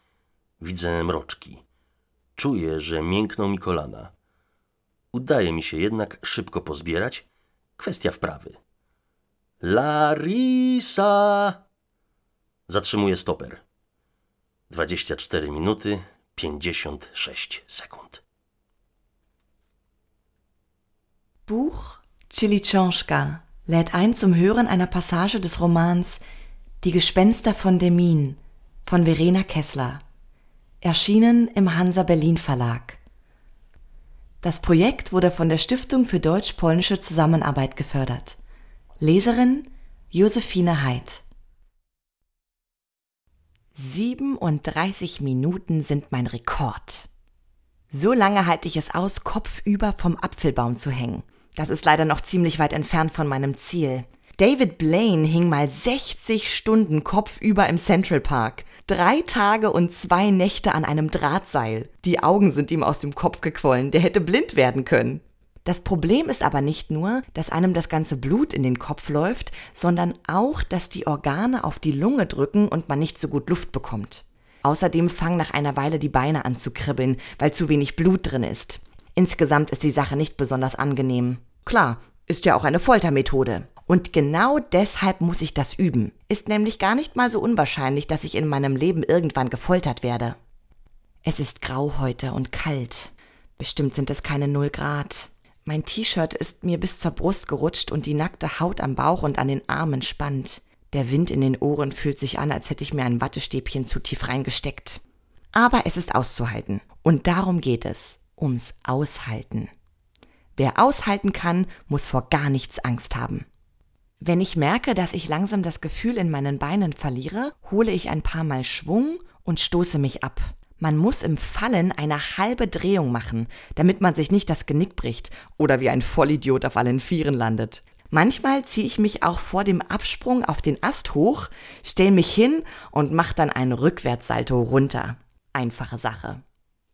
Widzę mroczki. Czuję, że miękną mi kolana. Udaje mi się jednak szybko pozbierać. Kwestia wprawy. Larisa! Zatrzymuję stoper. 24 minuty 56 sekund. Buch Chilichonschka lädt ein zum Hören einer Passage des Romans Die Gespenster von Demin von Verena Kessler, erschienen im Hansa Berlin Verlag. Das Projekt wurde von der Stiftung für deutsch-polnische Zusammenarbeit gefördert. Leserin Josephine Heid. 37 Minuten sind mein Rekord. So lange halte ich es aus, kopfüber vom Apfelbaum zu hängen. Das ist leider noch ziemlich weit entfernt von meinem Ziel. David Blaine hing mal 60 Stunden kopfüber im Central Park. Drei Tage und zwei Nächte an einem Drahtseil. Die Augen sind ihm aus dem Kopf gequollen. Der hätte blind werden können. Das Problem ist aber nicht nur, dass einem das ganze Blut in den Kopf läuft, sondern auch, dass die Organe auf die Lunge drücken und man nicht so gut Luft bekommt. Außerdem fangen nach einer Weile die Beine an zu kribbeln, weil zu wenig Blut drin ist. Insgesamt ist die Sache nicht besonders angenehm. Klar, ist ja auch eine Foltermethode. Und genau deshalb muss ich das üben. Ist nämlich gar nicht mal so unwahrscheinlich, dass ich in meinem Leben irgendwann gefoltert werde. Es ist grau heute und kalt. Bestimmt sind es keine null Grad. Mein T-Shirt ist mir bis zur Brust gerutscht und die nackte Haut am Bauch und an den Armen spannt. Der Wind in den Ohren fühlt sich an, als hätte ich mir ein Wattestäbchen zu tief reingesteckt. Aber es ist auszuhalten. Und darum geht es. Ums Aushalten. Wer aushalten kann, muss vor gar nichts Angst haben. Wenn ich merke, dass ich langsam das Gefühl in meinen Beinen verliere, hole ich ein paar Mal Schwung und stoße mich ab. Man muss im Fallen eine halbe Drehung machen, damit man sich nicht das Genick bricht oder wie ein Vollidiot auf allen Vieren landet. Manchmal ziehe ich mich auch vor dem Absprung auf den Ast hoch, stelle mich hin und mache dann einen Rückwärtssalto runter. Einfache Sache.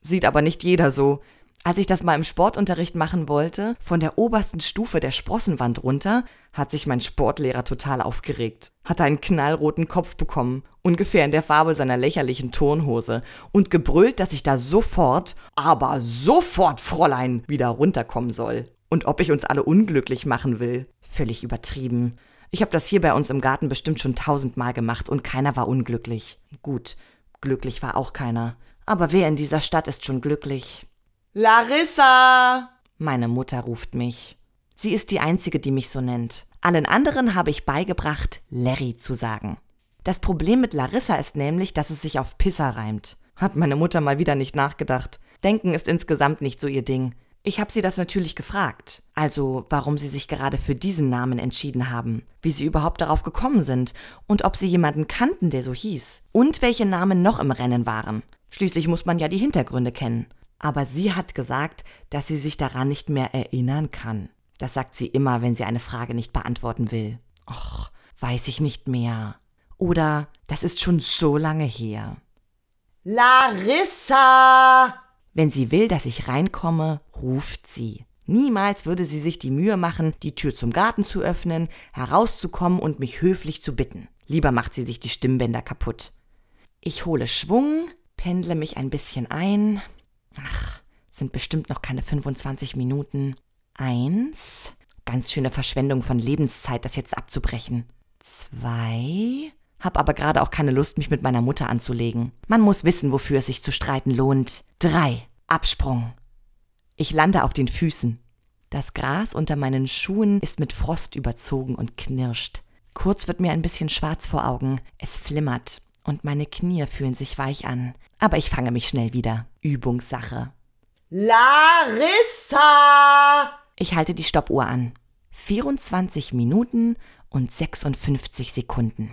Sieht aber nicht jeder so. Als ich das mal im Sportunterricht machen wollte, von der obersten Stufe der Sprossenwand runter, hat sich mein Sportlehrer total aufgeregt, hatte einen knallroten Kopf bekommen, ungefähr in der Farbe seiner lächerlichen Turnhose, und gebrüllt, dass ich da sofort, aber sofort, Fräulein, wieder runterkommen soll. Und ob ich uns alle unglücklich machen will. Völlig übertrieben. Ich habe das hier bei uns im Garten bestimmt schon tausendmal gemacht und keiner war unglücklich. Gut, glücklich war auch keiner. Aber wer in dieser Stadt ist schon glücklich? Larissa! Meine Mutter ruft mich. Sie ist die Einzige, die mich so nennt. Allen anderen habe ich beigebracht, Larry zu sagen. Das Problem mit Larissa ist nämlich, dass es sich auf Pisser reimt. Hat meine Mutter mal wieder nicht nachgedacht. Denken ist insgesamt nicht so ihr Ding. Ich habe sie das natürlich gefragt. Also, warum sie sich gerade für diesen Namen entschieden haben, wie sie überhaupt darauf gekommen sind und ob sie jemanden kannten, der so hieß und welche Namen noch im Rennen waren. Schließlich muss man ja die Hintergründe kennen. Aber sie hat gesagt, dass sie sich daran nicht mehr erinnern kann. Das sagt sie immer, wenn sie eine Frage nicht beantworten will. Och, weiß ich nicht mehr. Oder das ist schon so lange her. Larissa! Wenn sie will, dass ich reinkomme, ruft sie. Niemals würde sie sich die Mühe machen, die Tür zum Garten zu öffnen, herauszukommen und mich höflich zu bitten. Lieber macht sie sich die Stimmbänder kaputt. Ich hole Schwung, pendle mich ein bisschen ein. Ach, sind bestimmt noch keine 25 Minuten. Eins. Ganz schöne Verschwendung von Lebenszeit, das jetzt abzubrechen. Zwei. Hab aber gerade auch keine Lust, mich mit meiner Mutter anzulegen. Man muss wissen, wofür es sich zu streiten lohnt. Drei. Absprung. Ich lande auf den Füßen. Das Gras unter meinen Schuhen ist mit Frost überzogen und knirscht. Kurz wird mir ein bisschen schwarz vor Augen. Es flimmert und meine Knie fühlen sich weich an. Aber ich fange mich schnell wieder. Übungssache. Larissa! Ich halte die Stoppuhr an. 24 Minuten und 56 Sekunden.